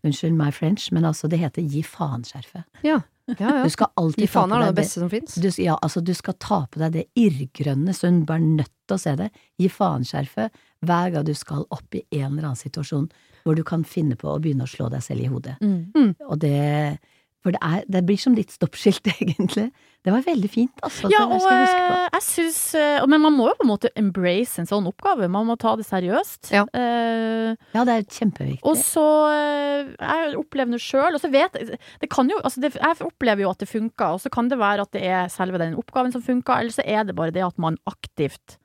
unnskyld my French, men altså det heter gi faen-skjerfet. Ja, ja. ja. Du skal alltid ta på deg det. beste som fins. Du, ja, altså, du skal ta på deg det irrgrønne, så hun bare nødt til å se det. Gi faen-skjerfet hver gang du skal opp i en eller annen situasjon hvor du kan finne på å begynne å slå deg selv i hodet. Og det For det, er, det blir som ditt stoppskilt, egentlig. Det var veldig fint, altså. Ja, og jeg eh, jeg syns eh, Men man må jo på en måte embrace en sånn oppgave. Man må ta det seriøst. Ja. uh, Ja, det er kjempeviktig. Og så Jeg opplever det sjøl, og så vet det kan jo, altså det, Jeg opplever jo at det funker, og så kan det være at det er selve den oppgaven som funker, eller så er det bare det at man aktivt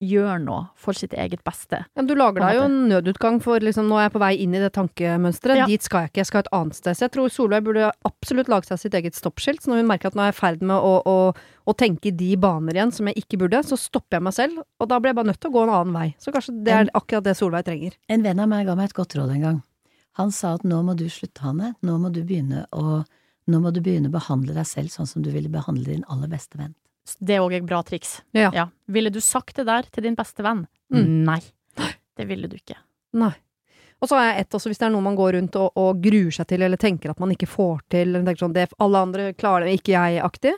gjør noe for sitt eget beste. Ja, men du lager deg jo en nødutgang for liksom, nå er jeg på vei inn i det tankemønsteret. Ja. Dit skal jeg ikke, jeg skal et annet sted. Så jeg tror Solveig burde absolutt lage seg sitt eget stoppskilt. Så når hun merker at nå er jeg i ferd med å, å, å tenke i de baner igjen som jeg ikke burde, så stopper jeg meg selv. Og da blir jeg bare nødt til å gå en annen vei. Så kanskje det er akkurat det Solveig trenger. En venn av meg ga meg et godt råd en gang. Han sa at nå må du slutte, Hanne. Nå må du begynne å nå må du begynne å behandle deg selv sånn som du ville behandle din aller beste venn. Det er òg et bra triks. Ja. Ville du sagt det der til din beste venn? Mm. Nei. Det ville du ikke. Nei. Og så har jeg ett også, hvis det er noe man går rundt og, og gruer seg til, eller tenker at man ikke får til, eller tenker sånn det alle andre klarer det, ikke jeg-aktig.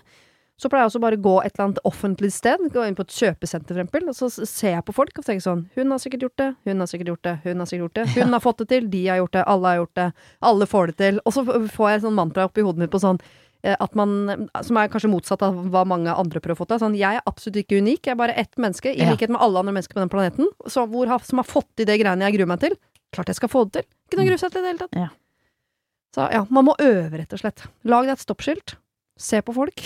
Så pleier jeg også bare å gå et eller annet offentlig sted, gå inn på et kjøpesenter for eksempel, og så ser jeg på folk og tenker sånn Hun har sikkert gjort det, hun har sikkert gjort det, hun har sikkert gjort det. Hun har fått det til, de har gjort det, alle har gjort det, alle får det til. Og så får jeg sånn mantra oppi hodet mitt på sånn at man, som er kanskje motsatt av hva mange andre prøver å få til. Sånn, jeg er absolutt ikke unik, jeg er bare ett menneske, i Ja. likhet med alle andre mennesker på den planeten, så, hvor, som har fått til det greiene jeg gruer meg til. Klart jeg skal få det til. Ikke noe å grue seg til i det hele tatt. Ja. Så ja, man må øve, rett og slett. Lag deg et stoppskilt. Se på folk.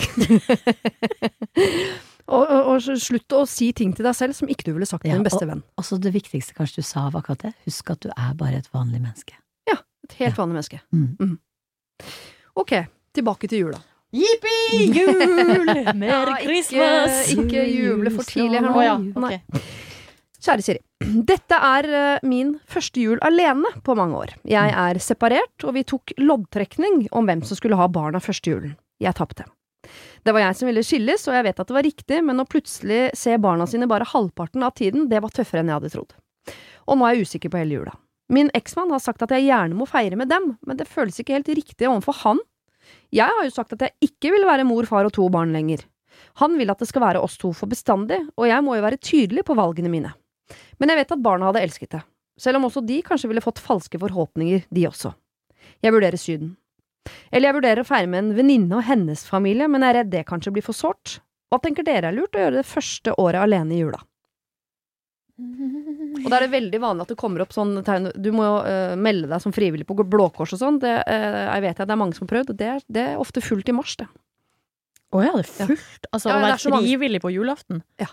og, og, og slutt å si ting til deg selv som ikke du ville sagt til Ja, din beste venn. Og så det viktigste kanskje du sa av akkurat det, husk at du er bare et vanlig menneske. Ja, Et helt vanlig menneske. Mm. Ok, tilbake til jula. Jippi! Jul! Mer Ja, ikke- Christmas! ikke juble for tidlig her nå. Ja, okay. Kjære Siri. Dette er eh, min første jul alene på mange år. Jeg er separert, og vi tok loddtrekning om hvem som skulle ha barna første julen. Jeg tapte. Det var jeg som ville skilles, og jeg vet at det var riktig, men å plutselig se barna sine bare halvparten av tiden, det var tøffere enn jeg hadde trodd. Og nå er jeg usikker på hele jula. Min eksmann har sagt at jeg gjerne må feire med dem, men det føles ikke helt riktig overfor han. Jeg har jo sagt at jeg ikke vil være mor, far og to barn lenger. Han vil at det skal være oss to for bestandig, og jeg må jo være tydelig på valgene mine. Men jeg vet at barna hadde elsket det, selv om også de kanskje ville fått falske forhåpninger, de også. Jeg vurderer Syden. Eller jeg vurderer å feire med en venninne og hennes familie, men jeg er redd det kanskje blir for sårt. Hva tenker dere er lurt å gjøre det første året alene i jula? Og da er det veldig vanlig at det kommer opp sånn tegn Du må jo uh, melde deg som frivillig på Blå Kors og sånn. Det eh, jeg vet jeg det er mange som har prøvd. Det er, det er ofte fullt i mars, det. Å ja, det er fullt? Altså Ja, å være frivillig på julaften? Ja.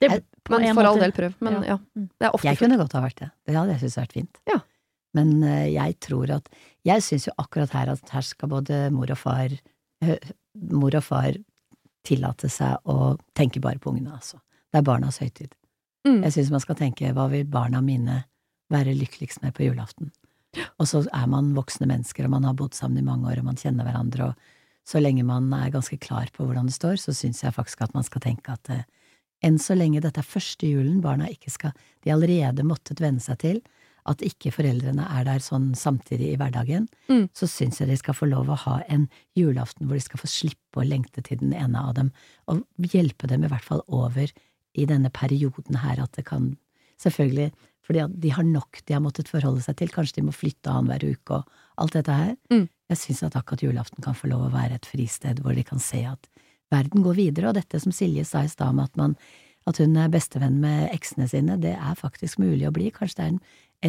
Det, Jeg- på Men for all del, prøv. Men ja. Ja. Mm. Det er ofte Jeg fullt. kunne godt ha vært det. Det hadde jeg syntes vært fint. Ja. Men uh, jeg tror at Jeg syns jo akkurat her at her skal både mor og far eh, Mor og far tillate seg å tenke bare på ungene, altså. Det er barnas høytid. Mm. Jeg syns man skal tenke hva vil barna mine være lykkeligst med på julaften? Og så er man voksne mennesker, og man har bodd sammen i mange år, og man kjenner hverandre, og så lenge man er ganske klar på hvordan det står, så syns jeg faktisk at man skal tenke at eh, enn så lenge dette er første julen barna ikke skal De allerede måttet venne seg til at ikke foreldrene er der sånn samtidig i hverdagen, Mm. så syns jeg de skal få lov å ha en julaften hvor de skal få slippe å lengte til den ene av dem, og hjelpe dem i hvert fall over i denne perioden her at det kan Selvfølgelig, fordi de har nok de har måttet forholde seg til, kanskje de må flytte annenhver uke og alt dette her. Mm. Jeg syns at akkurat julaften kan få lov å være et fristed hvor de kan se at verden går videre, og dette som Silje sa i stad med at man at hun er bestevenn med eksene sine, det er faktisk mulig å bli. Kanskje det er en,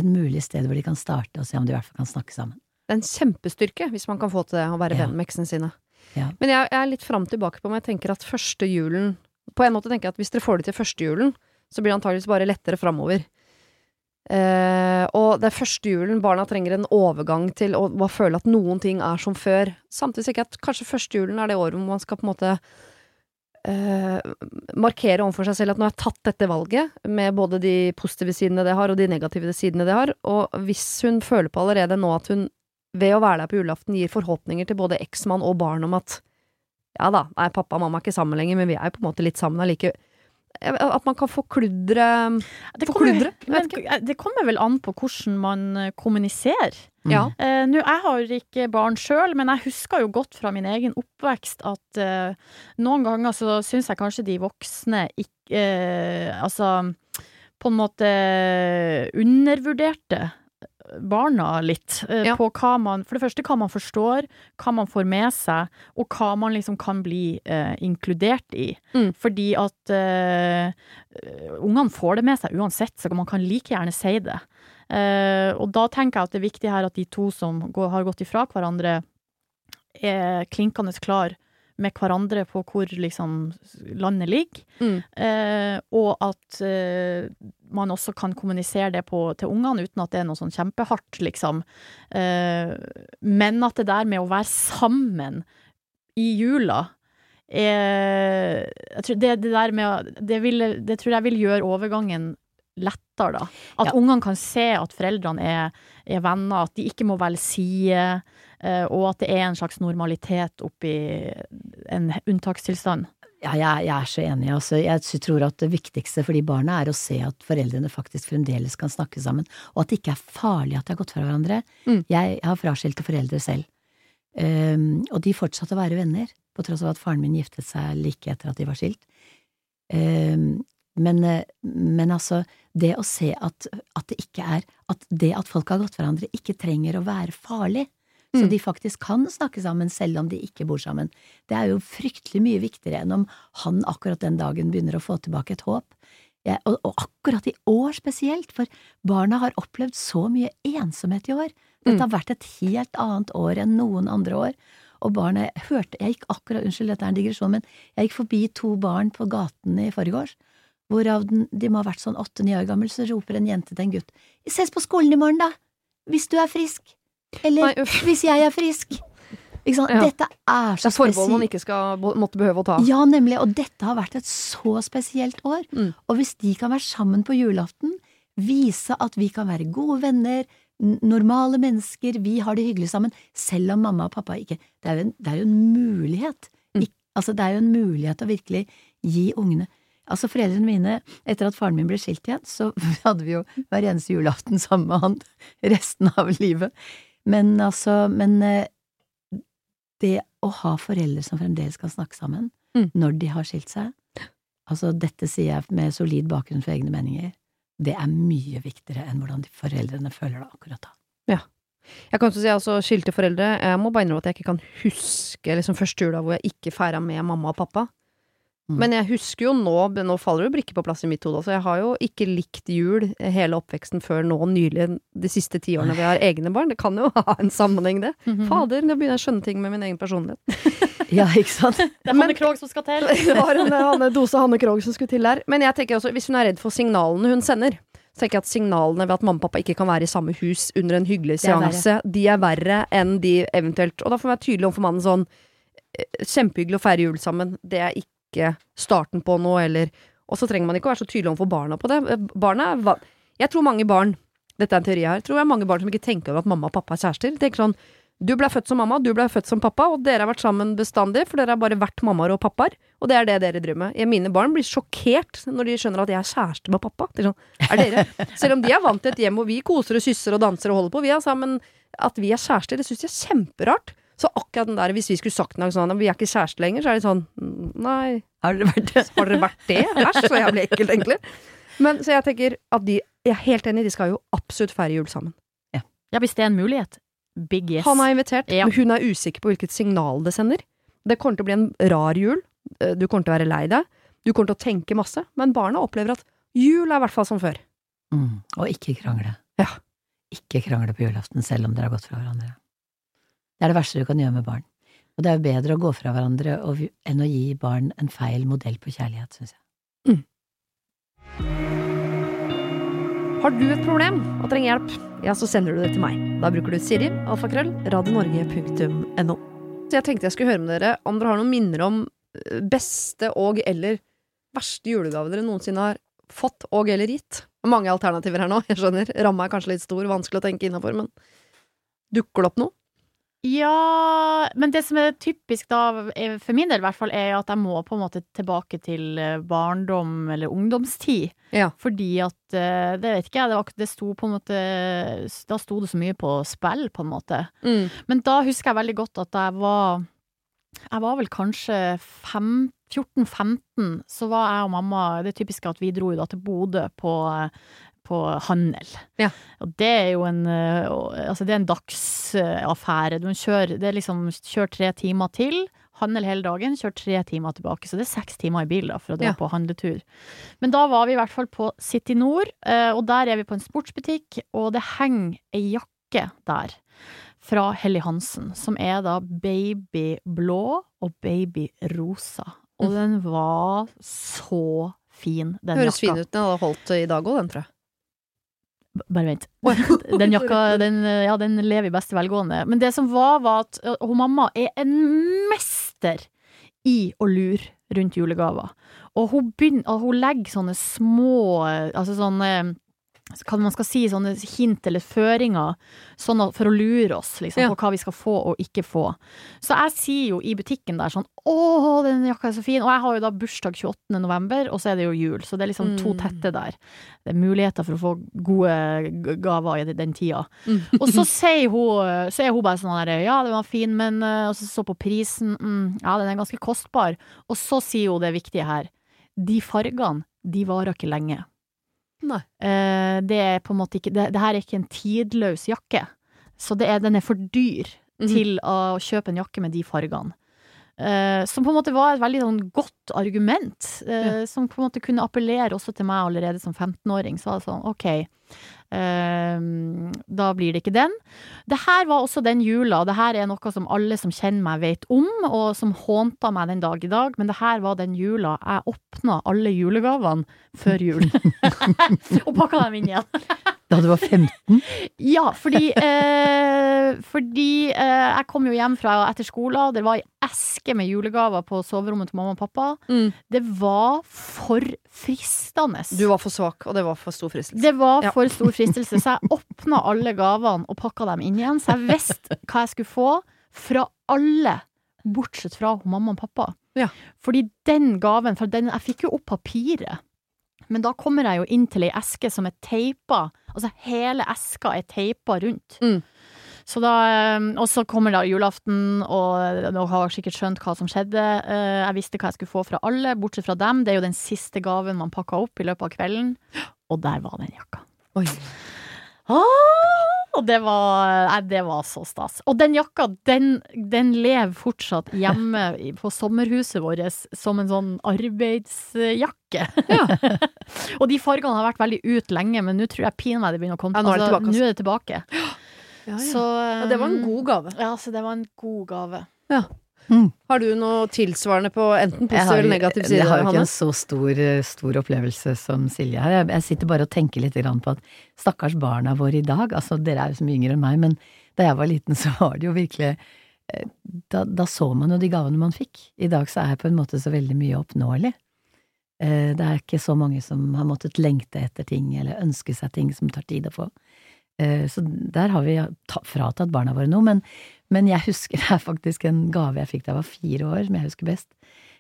en mulig sted hvor de kan starte og se om de i hvert fall kan snakke sammen. Det er en kjempestyrke hvis man kan få til det, å være Ja. venn med eksene sine. Ja. Men jeg, jeg er litt fram tilbake på om jeg tenker at første julen På en måte tenker jeg at hvis dere får det til første julen, så blir det antageligvis bare lettere framover. Eh, og det er første julen barna trenger en overgang til å føle at noen ting er som før. Samtidig tenker at kanskje første julen er det året hvor man skal på en måte uh, markere overfor seg selv at nå har jeg tatt dette valget, med både de positive sidene det har, og de negative sidene det har. Og hvis hun føler på allerede nå at hun ved å være der på julaften gir forhåpninger til både eksmann og barn om at ja da, nei, pappa og mamma er ikke sammen lenger, men vi er jo på en måte litt sammen allike. At man kan forkludre Det kommer, forkludre? det kommer vel an på hvordan man eh, kommuniserer. Mm. Ja. Uh, nå, jeg har ikke barn sjøl, men jeg husker jo godt fra min egen oppvekst at uh, noen ganger så syns jeg kanskje de voksne ikke uh, Altså på en måte undervurderte barna litt. eh, Ja. På hva man For det første hva man forstår, hva man får med seg, og hva man liksom kan bli eh, inkludert i. Mm. Fordi at eh, ungene får det med seg uansett, så man kan like gjerne si det. Eh, og da tenker jeg at det er viktig her at de to som går, har gått ifra hverandre, er klinkende klar med hverandre på hvor liksom landet ligger. Mm. Eh, og at eh, man også kan kommunisere det på, til ungene uten at det er noe sånn kjempehardt, liksom. Eh, men at det der med å være sammen i jula er tror det, det der med det, vil, det tror jeg vil gjøre overgangen lettere, da. At Ja. ungene kan se at foreldrene er, er venner, at de ikke må velge side, og at det er en slags normalitet oppi en unntakstilstand. Ja, jeg, jeg er så enig. Altså, jeg tror at det viktigste for de barna er å se at foreldrene faktisk fremdeles kan snakke sammen, og at det ikke er farlig at de har gått fra hverandre. Mm. Jeg har fraskilte foreldre selv, um, og de fortsatte å være venner, på tross av at faren min giftet seg like etter at de var skilt. Um, men, eh, men altså, det å se at, at det ikke er At det at folk har gått hverandre, ikke trenger å være farlig, så Mm. de faktisk kan snakke sammen selv om de ikke bor sammen. Det er jo fryktelig mye viktigere enn om han akkurat den dagen begynner å få tilbake et håp. Jeg, og, og akkurat i år spesielt, for barna har opplevd så mye ensomhet i år. Dette Mm. har vært et helt annet år enn noen andre år. Og barna jeg hørte Jeg gikk akkurat, unnskyld, dette er en digresjon, men jeg gikk forbi to barn på gaten i forgårs, hvorav den, de må ha vært sånn åtte-ni år gammel, så roper en jente til en gutt Ses på skolen i morgen, da! Hvis du er frisk! Eller Nei, hvis jeg er frisk! Ikke sant? Ja. Dette er Det er forbehold man ikke skal måtte behøve å ta. Ja, nemlig, og dette har vært et så spesielt år. Mm. Og hvis de kan være sammen på julaften, vise at vi kan være gode venner, normale mennesker, vi har det hyggelig sammen, selv om mamma og pappa ikke Det er jo en, det er jo en mulighet. Mm. Ik, altså, det er jo en mulighet å virkelig gi ungene Altså, foreldrene mine, etter at faren min ble skilt igjen, så hadde vi jo hver eneste julaften sammen med han resten av livet. Men altså, men eh, det å ha foreldre som fremdeles kan snakke sammen Mm. når de har skilt seg, altså dette sier jeg med solid bakgrunn for egne meninger, det er mye viktigere enn hvordan de foreldrene føler det akkurat da. Ja. Jeg kan også si altså skilte foreldre. Jeg må bare innrømme at jeg ikke kan huske liksom første jula hvor jeg ikke feira med mamma og pappa. Mm. Men jeg husker jo nå, nå faller det jo brikker på plass i mitt hode også. Jeg har jo ikke likt jul hele oppveksten før nå nylig, de siste ti årene vi har egne barn. Det kan jo ha en sammenheng, det. Mhm. Fader, nå begynner jeg å skjønne ting med min egen personlighet. Ja, ikke sant? Det er Hanne Krogh som skal til. Det var en Hanne, dose Hanne Krogh som skulle til der. Men jeg tenker også, hvis hun er redd for signalene hun sender, så tenker jeg at signalene ved at mamma og pappa ikke kan være i samme hus under en hyggelig seanse, de er verre enn de eventuelt Og da får man være tydelig overfor mannen sånn eh, Kjempehyggelig å feire jul sammen, det er ikke starten på noe, eller Og så trenger man ikke å være så tydelig overfor barna på det. Barna Jeg tror mange barn dette er en teori her. Tror jeg mange barn som ikke tenker over at mamma og pappa er kjærester. Tenker sånn Du ble født som mamma, du ble født som pappa, og dere har vært sammen bestandig, for dere har bare vært mammaer og pappaer. Og det er det dere driver med. Jeg- Mine barn blir sjokkert når de skjønner at jeg er kjæreste med pappa. Er sånn, er dere? Selv om de er vant til et hjem hvor vi koser og kysser og danser og holder på, vi er sammen. At vi er kjærester, det syns jeg er kjemperart. Så akkurat den der, hvis vi skulle sagt noe sånn vi er ikke kjærester lenger, så er det sånn Nei, Har dere vært det? har dere vært det? Æsj, så jævlig ekkelt, egentlig. Men så jeg tenker at de Jeg er helt enig, de skal jo absolutt feire jul sammen. Ja, hvis det er en mulighet. Big yes. Han er invitert, Ja. men hun er usikker på hvilket signal det sender. Det kommer til å bli en rar jul. Eh, Du kommer til å være lei deg. Du kommer til å tenke masse. Men barna opplever at jul er i hvert fall som før. Mm. Og ikke krangle. Ja. Ikke krangle på julaften selv om dere har gått fra hverandre. Det er det verste du kan gjøre med barn. Og det er jo bedre å gå fra hverandre enn å gi barn en feil modell på kjærlighet, syns jeg. Har du et problem og trenger hjelp, ja, så sender du det til meg. Da bruker du Siri, alfakrøll, radionorge.no. Så jeg tenkte jeg skulle høre med dere om dere har noen minner om eh, beste og eller verste julegave dere noensinne har fått og eller gitt. Mange alternativer her nå, jeg skjønner. Ramma er kanskje litt stor, vanskelig å tenke innafor, men dukker det opp noe? Ja, men det som er typisk da, er- for min del i hvert fall, er at jeg må på en måte tilbake til eh, barndom eller ungdomstid. Ja. Fordi at eh, Det vet ikke jeg, det, var, det sto på en måte Da sto det så mye på spill, på en måte. Mm. Men da husker jeg veldig godt at jeg var Jeg var vel kanskje 14-15, så var jeg og mamma Det er typisk at vi dro jo da til Bodø på, på handel. Ja. Og det er jo en eh, Altså, det er en dagsaffære. Du kjører Det er liksom Kjør tre timer til. Handel hele dagen, kjør tre timer tilbake. Så det er seks timer i bil da, for å dra Ja. på handletur. Men da var vi i hvert fall på City Nord, eh, og der er vi på en sportsbutikk, og det henger ei jakke der fra Helly Hansen, som er da babyblå og babyrosa. Og den var så fin, den Høres jakka. fin ut. Den hadde holdt i dag òg, den, tror jeg. Bare vent. Den jakka, den, ja, den lever i beste velgående. Men det som var, var at hun mamma er en mester i å lure rundt julegaver. Og hun, begynner, og hun legger sånne små Altså sånne hva man skal si, sånne hint eller føringer sånn at, for å lure oss liksom, Ja. på hva vi skal få og ikke få. Så jeg sier jo i butikken der sånn 'Å, den jakka er så fin'. Og jeg har jo da bursdag 28. november, og så er det jo jul. Så det er liksom to Mm. tette der. Det er muligheter for å få gode gaver i den- tida. Mm. Og så sier hun, så er hun bare sånn Ja, den var fin, men øh, Og så så på prisen. Mm, ja, den er ganske kostbar. Og så sier hun det viktige her. De fargene, de varer ikke lenge. Nei. Eh, det er på en måte ikke det, det her er ikke en tidløs jakke. Så det er, den er for dyr. Mhm. til å kjøpe en jakke med de fargene. Eh, som på en måte var et veldig sånn godt argument, eh, som på en måte kunne appellere også til meg allerede som 15-åring. Så var det sånn, ok, da blir det ikke den. Det her var også den jula, det her er noe som alle som kjenner meg vet om, og som hånta meg den dag i dag, men det her var den jula jeg åpna alle julegavene før jul. og pakka dem inn igjen. Da du var 15? Ja, fordi, eh, fordi eh, jeg kom jo hjem fra etter skolen, det var ei eske med julegaver på soverommet til mamma og pappa. Mm. Det var for fristende. Du var for svak, og det var for stor fristelse. Det var Ja. for stor fristelse, så jeg åpna alle gavene og pakka dem inn igjen. Så jeg visste hva jeg skulle få fra alle, bortsett fra mamma og pappa. Ja. Fordi den gaven, for den, jeg fikk jo opp papiret. Men da kommer jeg jo inn til ei eske som er teipa, altså hele eska er teipa rundt. Mm. Så da, eh, og så kommer da julaften, og dere har sikkert skjønt hva som skjedde. Eh, Jeg visste hva jeg skulle få fra alle, bortsett fra dem. Det er jo den siste gaven man pakka opp i løpet av kvelden. Og der var den jakka. Oi. Ah, og det var, nei, det var så stas. Og den jakka, den, den lever fortsatt hjemme på sommerhuset vårt som en sånn arbeidsjakke. Ja. og de fargene har vært veldig ut lenge, men nå tror jeg pinadø det begynner å komme Ja, nå er det altså, tilbake, altså. Nå er det tilbake. Ja, ja. Så, ja, det var en god gave. Ja, så det var en god gave. Har du noe tilsvarende på enten Jeg positiv har, eller negativ side? jeg har jo ikke Hanne? en så stor, eh, stor opplevelse som Silje har. Jeg, jeg sitter bare og tenker litt på at stakkars barna våre i dag, altså dere er jo så mye yngre enn meg, men da jeg var liten så var det jo virkelig eh, da, da så man jo de gavene man fikk. I dag så er på en måte så veldig mye oppnåelig. Eh, Det er ikke så mange som har måttet lengte etter ting eller ønske seg ting som tar tid å få. Eh, Så der har vi fratatt barna våre noe, men, men jeg husker det er faktisk en gave jeg fikk da jeg var fire år, som jeg husker best.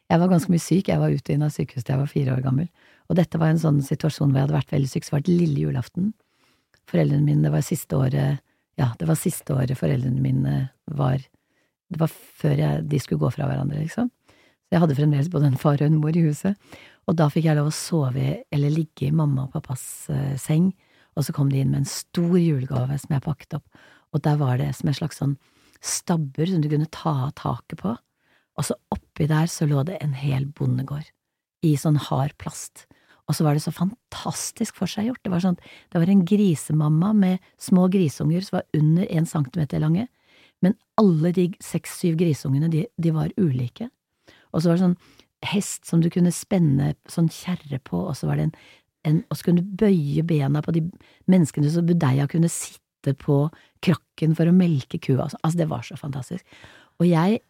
Jeg var ganske mye syk, jeg var ute inn av sykehuset da jeg var fire år gammel. Og dette var en sånn situasjon hvor jeg hadde vært veldig syk, så var det lille julaften. Foreldrene mine, det var siste året, ja, det var siste året foreldrene mine var, det var før jeg, de skulle gå fra hverandre, liksom. Så jeg hadde fremdeles både en far og en mor i huset. Og da fikk jeg lov å sove, eller ligge i mamma og pappas eh, seng, og så kom de inn med en stor julegave som jeg pakket opp, og der var det som en slags sånn stabber som du kunne ta av taket på, og så oppi der så lå det en hel bondegård, i sånn hard plast. Og så var det så fantastisk forseggjort. Det var sånn, det var en grisemamma med små grisunger som var under en centimeter lange, men alle de seks–syv grisungene, de, de var ulike. Og så var det sånn hest som du kunne spenne sånn kjerre på, og så var det en, en og så kunne du bøye bena på de menneskene så budeia kunne sitte på krakken for å melke kua. Altså, altså, det var så fantastisk. Og jeg,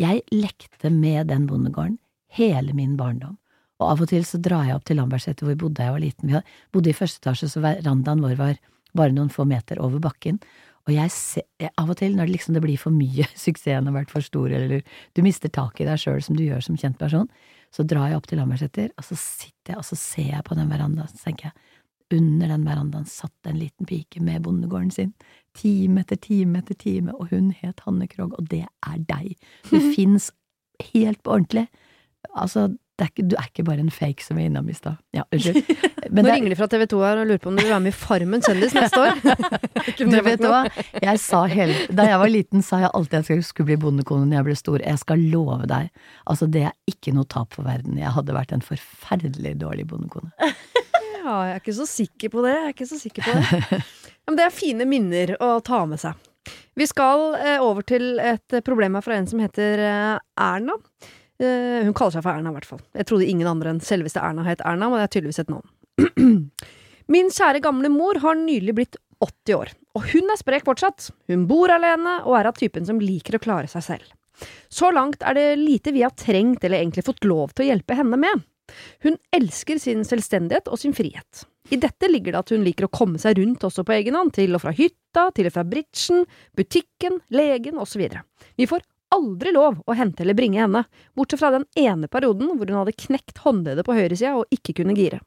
jeg lekte med den bondegården hele min barndom. Og av og til så drar jeg opp til Lambertseter hvor vi bodde jeg var liten. Vi bodde i første etasje, så verandaen vår var bare noen få meter over bakken. Og jeg ser, jeg, av og til, når det liksom det blir for mye, suksessen har vært for stor, eller du mister tak i deg sjøl som du gjør som kjent person, så drar jeg opp til Lambertseter, og så sitter jeg, og så ser jeg på den verandaen, så tenker jeg, under den verandaen satt en liten pike med bondegården sin, time etter time etter time, og hun het Hanne Krogh, og det er deg. Du fins helt på ordentlig. Altså, det er ikke, du er ikke bare en fake som er innom i stad. Ja, unnskyld. Men Nå det- ringer de fra TV 2 her og lurer på om du vil være med i Farmen kjendis neste år. Du vet hva, jeg sa hele, da jeg var liten sa jeg alltid at jeg skulle bli bondekone når jeg ble stor. Jeg skal love deg, altså det er ikke noe tap for verden. Jeg hadde vært en forferdelig dårlig bondekone. Ja, jeg er ikke så sikker på det. Jeg er ikke så sikker på det. Men det er fine minner å ta med seg. Vi skal eh, over til et problem her fra en som heter eh, Erna. Eh, hun kaller seg for Erna, i hvert fall. Jeg trodde ingen andre enn selveste Erna het Erna, men det er tydeligvis et navn. Min kjære gamle mor har nylig blitt 80 år, og hun er sprek fortsatt. Hun bor alene og er av typen som liker å klare seg selv. Så langt er det lite vi har trengt eller egentlig fått lov til å hjelpe henne med. Hun elsker sin selvstendighet og sin frihet. I dette ligger det at hun liker å komme seg rundt også på egen hånd, til og fra hytta, til og fra bridgen, butikken, legen osv. Vi får aldri lov å hente eller bringe henne, bortsett fra den ene perioden hvor hun hadde knekt håndleddet på høyresida og ikke kunne gire.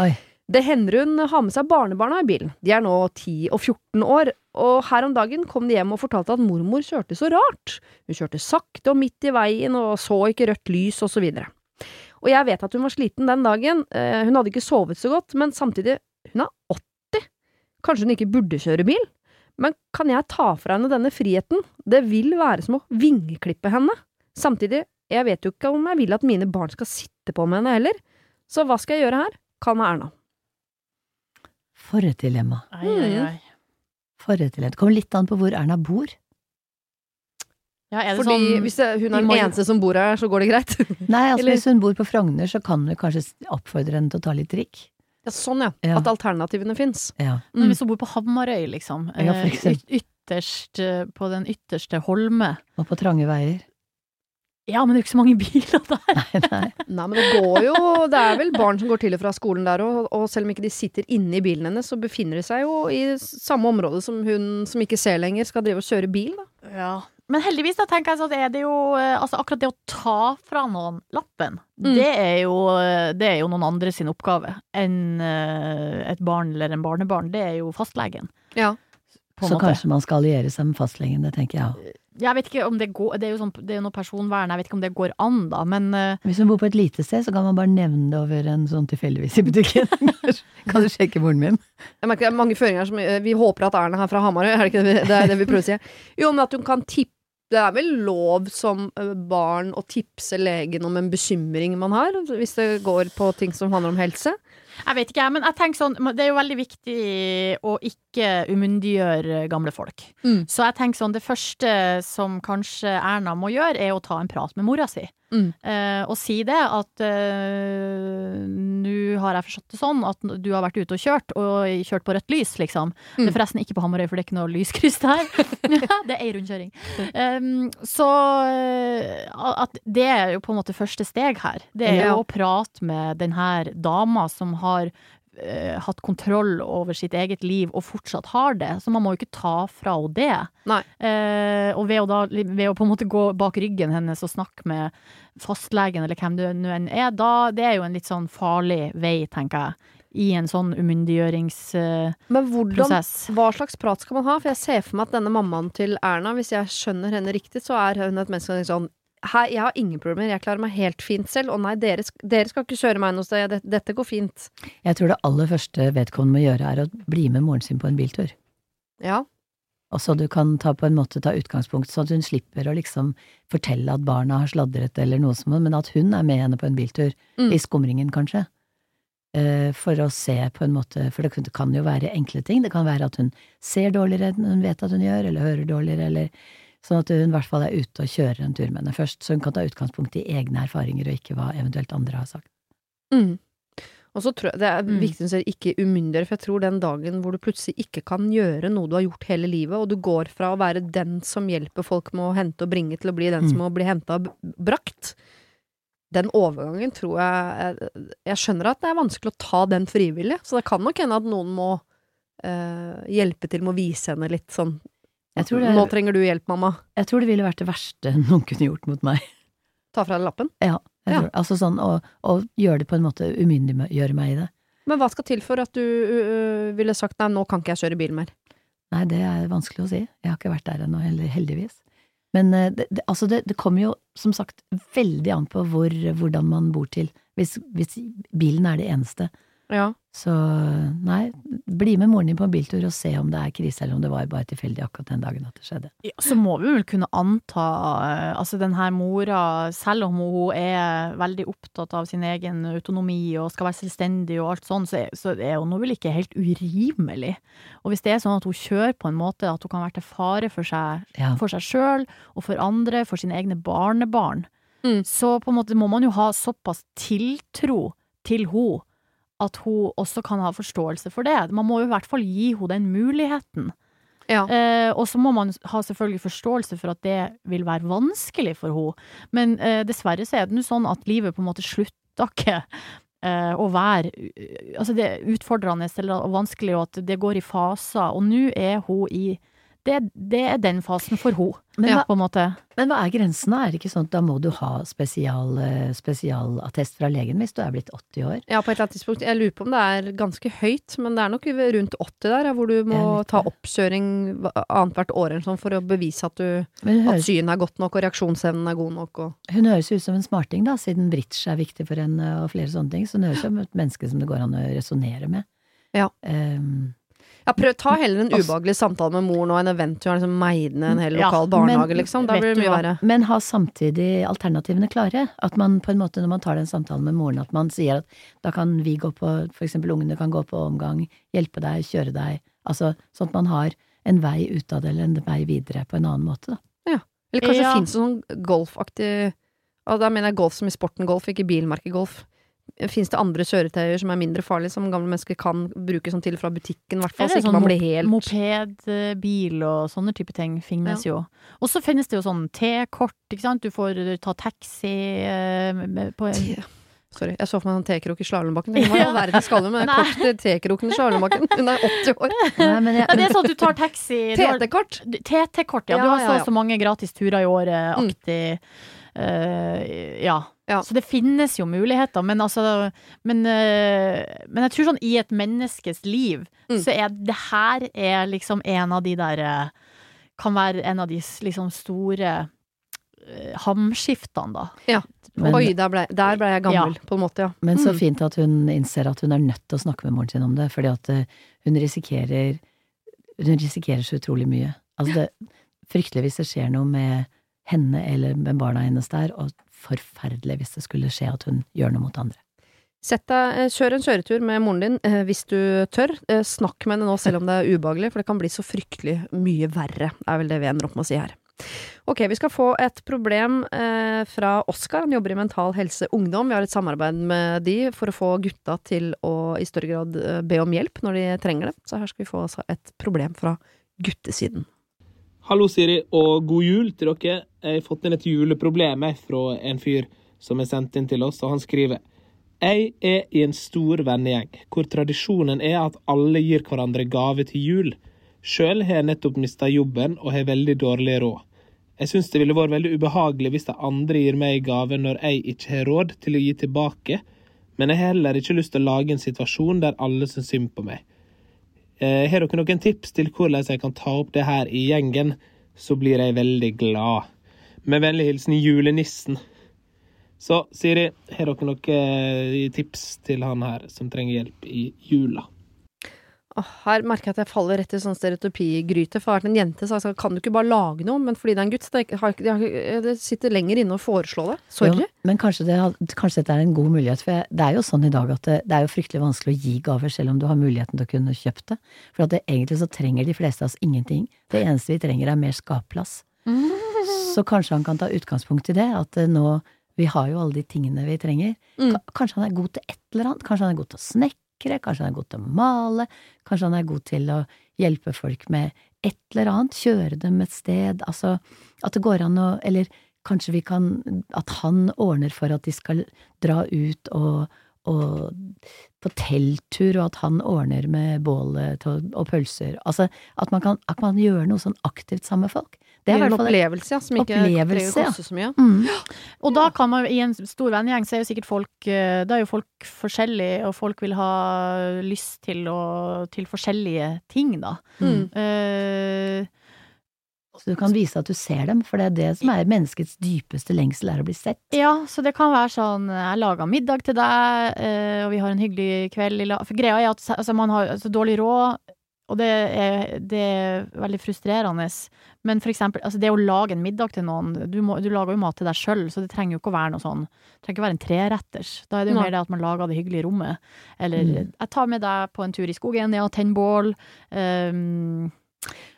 Oi. Det hender hun har med seg barnebarna i bilen. De er nå 10 og 14 år, og her om dagen kom de hjem og fortalte at mormor kjørte så rart. Hun kjørte sakte og midt i veien og så ikke rødt lys og så videre. Og jeg vet at hun var sliten den dagen, eh, hun hadde ikke sovet så godt, men samtidig, hun er 80. Kanskje hun ikke burde kjøre bil? Men kan jeg ta fra henne denne friheten? Det vil være som å vingeklippe henne. Samtidig, jeg vet jo ikke om jeg vil at mine barn skal sitte på med henne heller. Så hva skal jeg gjøre her? Kall med Erna. For et dilemma. Ai, ai, ai. For et dilemma. Det kommer litt an på hvor Erna bor. Ja, er det Fordi sånn hvis det, hun er den eneste som bor her, så går det greit. Nei, altså Eller- hvis hun bor på Frogner, så kan hun kanskje oppfordre henne til å ta litt drikk. Ja, sånn, ja. Ja. At alternativene fins. Ja. Men hvis hun bor på Hamarøy, liksom, Ja, for eh, eksempel. ytterst eh, på den ytterste holme Og på trange veier. Ja, men det er jo ikke så mange biler der. Nei, nei. Nei, men det går jo Det er vel barn som går til og fra skolen der òg, og selv om ikke de sitter inne i bilen hennes, så befinner de seg jo i samme område som hun som ikke ser lenger, skal drive og kjøre bil, da. Ja. Men heldigvis da tenker jeg så er det jo eh, Altså akkurat det å ta fra noen lappen, Mm. det, er jo, eh, det er jo noen andre sin oppgave enn eh, et barn eller en barnebarn. Det er jo fastlegen. Ja. På en Så måte. kanskje man skal alliere seg med fastlegen, det tenker jeg òg. Jeg vet ikke om det går Det er jo sånn, det er jo noe personvern, jeg vet ikke om det går an, da, men uh, Hvis hun bor på et lite sted, så kan man bare nevne det over en sånn tilfeldigvis i butikken. kan du sjekke moren min? Jeg merker det er mange føringer som eh, Vi håper at Erna er fra Hamarøy, er det ikke det, det er det vi prøver å si? Jo, men at hun kan tippe Det er vel lov som eh, barn å tipse legen om en bekymring man har, hvis det går på ting som handler om helse? Jeg vet ikke, men jeg tenker sånn Det er jo veldig viktig å ikke umyndiggjøre gamle folk. Mm. Så jeg tenker sånn Det første som kanskje Erna må gjøre, er å ta en prat med mora si. Mm. Eh, og si det at eh, nå har jeg forstått det sånn at du har vært ute og kjørt, og kjørt på rødt lys, liksom. Det er Mm. forresten ikke på Hamarøy, for det er ikke noe lyskryss der. det er ei rundkjøring. Um, så eh, at det er jo på en måte første steg her. Det er Ja. jo å prate med den her dama som har hatt kontroll over sitt eget liv og fortsatt har det. Så man må jo ikke ta fra henne det. Eh, og ved å, da, ved å på en måte gå bak ryggen hennes og snakke med fastlegen eller hvem det nå enn er, da det er jo en litt sånn farlig vei, tenker jeg. I en sånn umyndiggjøringsprosess. Men hvordan Hva slags prat skal man ha? For jeg ser for meg at denne mammaen til Erna, hvis jeg skjønner henne riktig, så er hun et menneske som er sånn Hei, jeg har ingen problemer, jeg klarer meg helt fint selv, og nei, dere, dere skal ikke kjøre meg noe sted, dette, går fint. Jeg tror det aller første vedkommende må gjøre, er å bli med moren sin på en biltur. Ja. Og så du kan ta på en måte ta utgangspunkt, sånn at hun slipper å liksom fortelle at barna har sladret eller noe som men at hun er med henne på en biltur, Mm. i skumringen kanskje. Eh, For å se på en måte, for det kan jo være enkle ting, det kan være at hun ser dårligere enn hun vet at hun gjør, eller hører dårligere, eller sånn at hun i hvert fall er ute og kjører en tur med henne først, så hun kan ta utgangspunkt i egne erfaringer og ikke hva eventuelt andre har sagt. Mm. Og så tror jeg det er Mm. viktig å si ikke umyndiggjøre, for jeg tror den dagen hvor du plutselig ikke kan gjøre noe du har gjort hele livet, og du går fra å være den som hjelper folk med å hente og bringe, til å bli den Mm. som må bli henta og brakt, den overgangen tror jeg Jeg skjønner at det er vanskelig å ta den frivillig, så det kan nok hende at noen må eh, hjelpe til med å vise henne litt sånn det, Nå trenger du hjelp, mamma. jeg tror det ville vært det verste noen kunne gjort mot meg. Ta fra deg lappen. Ja, jeg Ja. tror, altså sånn og, og gjøre det på en måte umyndiggjøre meg i det. Men hva skal til for at du uh, ville sagt nei, nå kan ikke jeg kjøre bil mer? Nei, det er vanskelig å si. Jeg har ikke vært der ennå, heldigvis. Men uh, det, det, altså det, det kommer jo som sagt veldig an på hvor, hvordan man bor til. Hvis, hvis bilen er det eneste. Ja. Så nei, bli med moren din på en biltur og se om det er krise, eller om det var bare tilfeldig akkurat den dagen at det skjedde. Ja, så må vi vel kunne anta eh, Altså den her mora, selv om hun er veldig opptatt av sin egen autonomi og skal være selvstendig og alt sånn, så er, så er hun vel ikke helt urimelig. Og hvis det er sånn at hun kjører på en måte at hun kan være til fare for seg Ja. for seg sjøl og for andre, for sine egne barnebarn, Mm. så på en måte må man jo ha såpass tiltro til henne at hun også kan ha forståelse for det. Man må jo i hvert fall gi henne den muligheten. Ja. Eh, og så må man ha selvfølgelig forståelse for at det vil være vanskelig for henne. Men eh, dessverre så er det nå sånn at livet på en måte slutter ikke eh, å være Altså det er utfordrende eller vanskelig, og at det går i faser. Og nå er hun i det, det er den fasen for henne, Men, hva, på en måte. men hva er grensene? Er det ikke sånn at da må du ha spesial, eh, spesialattest fra legen hvis du er blitt 80 år? Ja, på et eller annet tidspunkt. Jeg lurer på om det er ganske høyt, men det er nok rundt 80 der, hvor du må ta oppkjøring annethvert år eller sånn for å bevise at, du, at synet er godt nok og reaksjonsevnen er god nok. Og hun høres ut som en smarting, da, siden bridge er viktig for henne og flere sånne ting. Så hun høres ut som et menneske som det går an å resonnere med. Ja. Ehm, Ja, prøv, ta heller en Altså- ubehagelig samtale med moren og en event du har liksom meid ned en hel Ja, lokal barnehage, men liksom. Da blir det mye verre. Men ha samtidig alternativene klare. At man på en måte, når man tar den samtalen med moren, at man sier at da kan vi gå på, for eksempel ungene kan gå på omgang, hjelpe deg, kjøre deg. Altså sånn at man har en vei ut av det, eller en vei videre på en annen måte, da. Ja. Eller kanskje Ja. finnes det sånn golfaktig Og da mener jeg golf som i sporten golf, ikke bilmerkegolf. golf. Fins det andre kjøretøyer som er mindre farlige, som gamle mennesker kan bruke sånn til fra butikken, i hvert fall, så ikke sånn man blir helt moped, eh, bil og sånne type ting finnes jo. Og så finnes det jo sånn T-kort, ikke sant. Du får ta taxi eh, med- på en Sorry, jeg så for meg en tekrok i slalåmbakken. Hun var all verden skal du med kort tekroken i slalåmbakken? Hun er 80 år. Nei, men jeg, Ja, det er sånn at du tar taxi TT-kort! TT-kort, ja. Du har så ja, og ja. så mange gratis turer i året, Mm. aktig. eh, ja. Ja. Så det finnes jo muligheter, men altså Men, eh, men jeg tror sånn i et menneskes liv, Mm. så er det her er liksom en av de der eh, Kan være en av de liksom store uh, hamskiftene, da. men, Oi, der ble, der ble jeg gammel, på en måte, ja. men så Mm. fint at hun innser at hun er nødt til å snakke med moren sin om det, fordi at hun risikerer Hun risikerer så utrolig mye. Altså det Fryktelig hvis det skjer noe med henne eller med barna hennes der, og forferdelig hvis det skulle skje at hun gjør noe mot andre. Sett deg, eh, Kjør en kjøretur med moren din eh, hvis du tør. Eh, Snakk med henne nå selv om det er ubehagelig, for det kan bli så fryktelig mye verre, er vel det vi ender opp med å si her. Ok, vi skal få et problem eh, fra Oskar. Han jobber i Mental Helse Ungdom. Vi har et samarbeid med de for å få gutta til å i større grad be om hjelp når de trenger det. Så her skal vi få altså et problem fra guttesiden. Hallo, Siri, og god jul til dere. Jeg har fått inn et juleproblem fra en fyr som er sendt inn til oss, og han skriver Jeg er i en stor vennegjeng, hvor tradisjonen er at alle gir hverandre gave til jul. Sjøl har jeg nettopp mista jobben og har veldig dårlig råd. Jeg syns det ville vært veldig ubehagelig hvis de andre gir meg gave når jeg ikke har råd til å gi tilbake, men jeg har heller ikke lyst til å lage en situasjon der alle syns synd på meg. Eh, Har dere noen tips til hvordan jeg kan ta opp det her i gjengen, så blir jeg veldig glad. Med vennlig hilsen julenissen. Så Siri, har dere noen eh, tips til han her som trenger hjelp i jula? Åh, her merker jeg at jeg faller rett i sånn stereotypigryte. For har det vært en jente, så har jeg kan du ikke bare lage noe? Men fordi det er en gutt, det, har, det, har, det sitter lenger inne å foreslå det. Sorry. Jo, men kanskje, det, kanskje dette er en god mulighet, for jeg, det er jo sånn i dag at det, det er jo fryktelig vanskelig å gi gaver selv om du har muligheten til å kunne kjøpt det. For at det, egentlig så trenger de fleste av oss ingenting. Det eneste vi trenger er mer skapplass. Så kanskje han kan ta utgangspunkt i det, at eh, nå Vi har jo alle de tingene vi trenger. Mm. Kanskje han er god til et eller annet. Kanskje han er god til å snekre, kanskje han er god til å male. Kanskje han er god til å hjelpe folk med et eller annet. Kjøre dem et sted. Altså at det går an å Eller kanskje vi kan At han ordner for at de skal dra ut og og på telttur, og at han ordner med bålet og pølser. Altså, at man kan, at man gjør noe sånn aktivt sammen med folk. Det er en opplevelse, ja, som ikke Opplevelse, trenger å koste så mye. Mm. Og da kan man i en stor vennegjeng, så er jo sikkert folk eh, Da er jo folk forskjellige, og folk vil ha lyst til å Til forskjellige ting, da. Mm. Uh, Så du kan vise at du ser dem, for det er det som er menneskets dypeste lengsel, er å bli sett. ja, så det kan være sånn Jeg laga middag til deg, eh, og vi har en hyggelig kveld i lag. For greia er at altså, man har altså, dårlig råd, og det er, det er veldig frustrerende. Men for eksempel, altså, det å lage en middag til noen Du, må, du lager jo mat til deg sjøl, så det trenger jo ikke å være noe sånn Det trenger ikke å være en treretters. Da er det jo mer det at man lager det hyggelige rommet. Eller Mm. jeg tar med deg på en tur i skogen, ja, tenn bål. Um,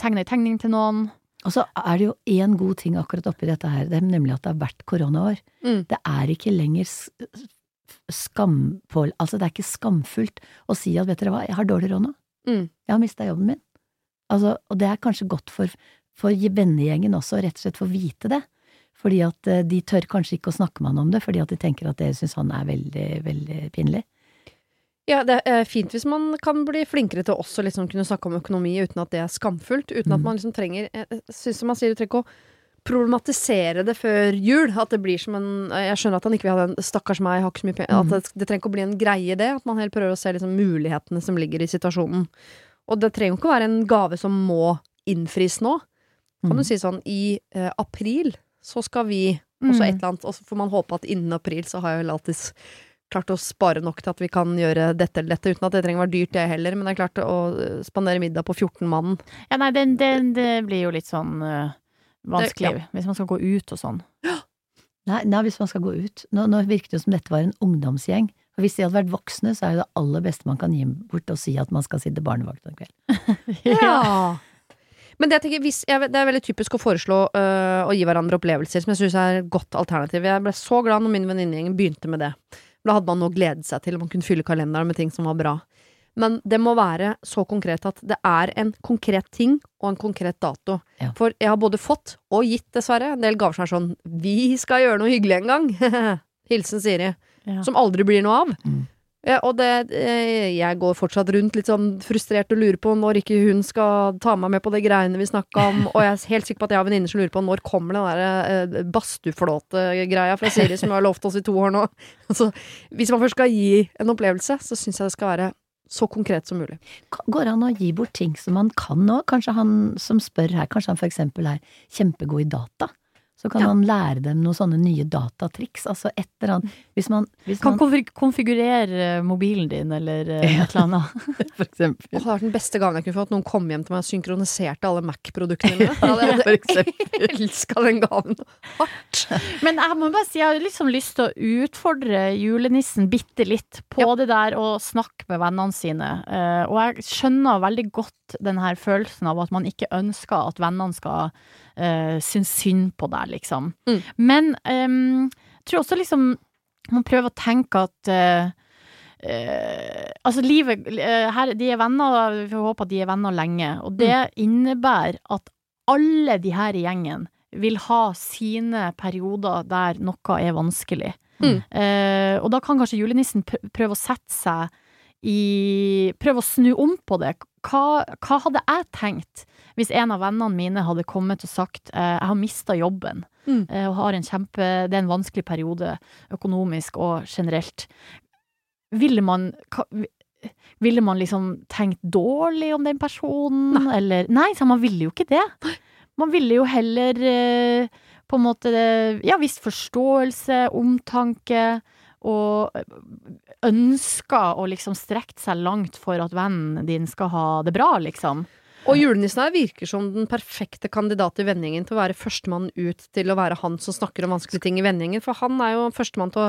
tegne ei tegning til noen. Og så er det jo én god ting akkurat oppi dette her, det er nemlig at det har vært koronaår. Mm. Det er ikke lenger skam på Altså, det er ikke skamfullt å si at vet dere hva, jeg har dårlig råd nå. Mm. Jeg har mista jobben min. Altså, og det er kanskje godt for, for vennegjengen også, rett og slett få vite det. Fordi at eh, de tør kanskje ikke å snakke med han om det, fordi at de tenker at dere syns han er veldig, veldig pinlig. Ja, det er fint hvis man kan bli flinkere til å også liksom kunne snakke om økonomi uten at det er skamfullt. Uten at Mm. man liksom trenger Jeg syns som man sier, du trenger ikke å problematisere det før jul. At det blir som en Jeg skjønner at han ikke vil ha den 'stakkars meg, har ikke så mye penger'. At Mm. det, det trenger ikke å bli en greie, det. At man heller prøver å se liksom mulighetene som ligger i situasjonen. Og det trenger jo ikke å være en gave som må innfris nå. Kan du Mm. si sånn i eh, april så skal vi og så Mm. et eller annet, og så får man håpe at innen april så har jeg vel alltids klart å spare nok til at vi kan gjøre dette eller dette, uten at det trenger å være dyrt, det heller. Men det er klart å eh, spandere middag på 14 mann. Ja, nei, det, det, det blir jo litt sånn eh, vanskelig, hvis man skal gå ut og sånn. Nei, nei, hvis man skal gå ut. Nå, nå virket det som dette var en ungdomsgjeng. For hvis de hadde vært voksne, så er jo det aller beste man kan gi bort å si at man skal sitte barnevakt en kveld. Ja. Men det, jeg tenker, hvis, jeg, det er veldig typisk å foreslå øh, å gi hverandre opplevelser, som jeg syns er et godt alternativ. Jeg ble så glad når min venninnegjeng begynte med det. Da hadde man noe å glede seg til, man kunne fylle kalenderen med ting som var bra. Men det må være så konkret at det er en konkret ting og en konkret dato. Ja. For jeg har både fått og gitt, dessverre, en del gaver som er sånn 'Vi skal gjøre noe hyggelig en gang'. Hilsen Siri. Ja. Som aldri blir noe av. Mm. Ja, og det, eh, jeg går fortsatt rundt litt sånn frustrert og lurer på når ikke hun skal ta meg med på de greiene vi snakka om, og jeg er helt sikker på at jeg har venninner som lurer på når kommer den der eh, badstueflåte-greia fra Siri som har lovt oss i to år nå. Altså, hvis man først skal gi en opplevelse, så syns jeg det skal være så konkret som mulig. Går det an å gi bort ting som man kan nå? Kanskje han som spør her, kanskje han for eksempel er kjempegod i data? Så kan Ja. han lære dem noen sånne nye datatriks. Altså et eller annet Hvis man, hvis Kan man konfigurere mobilen din, eller eh, Ja. et eller annet. for eksempel det har vært den beste gangen jeg kunne fått. at noen kom hjem til meg og synkroniserte alle Mac-produktene mine. Ja, hadde jeg elska den gaven hardt. Men jeg må bare si, jeg har liksom lyst til å utfordre julenissen bitte litt på det der å snakke med vennene sine. Eh, og jeg skjønner veldig godt den her følelsen av at man ikke ønsker at vennene skal uh, synes synd på deg, liksom. Mm. Men um, jeg tror også liksom man prøver å tenke at uh, uh, altså livet uh, her, De er venner, vi får håpe at de er venner lenge. Og det innebærer at alle de her i gjengen vil ha sine perioder der noe er vanskelig. Mm. Og da kan kanskje julenissen pr- prøve å sette seg i Prøve å snu om på det. Hva, hva hadde jeg tenkt hvis en av vennene mine hadde kommet og sagt eh, jeg har mista jobben Mm. eh, og har en kjempe Det er en vanskelig periode økonomisk og generelt. Ville man Ville man liksom tenkt dårlig om den personen, eller Nei, så man ville jo ikke det. Man ville jo heller eh, på en måte Ja, vist forståelse, omtanke, og ønska å liksom strekke seg langt for at vennen din skal ha det bra, liksom. Og julenissen her virker som den perfekte kandidat i vendingen til å være førstemann ut til å være han som snakker om vanskelige ting i vendingen, for han er jo førstemann til å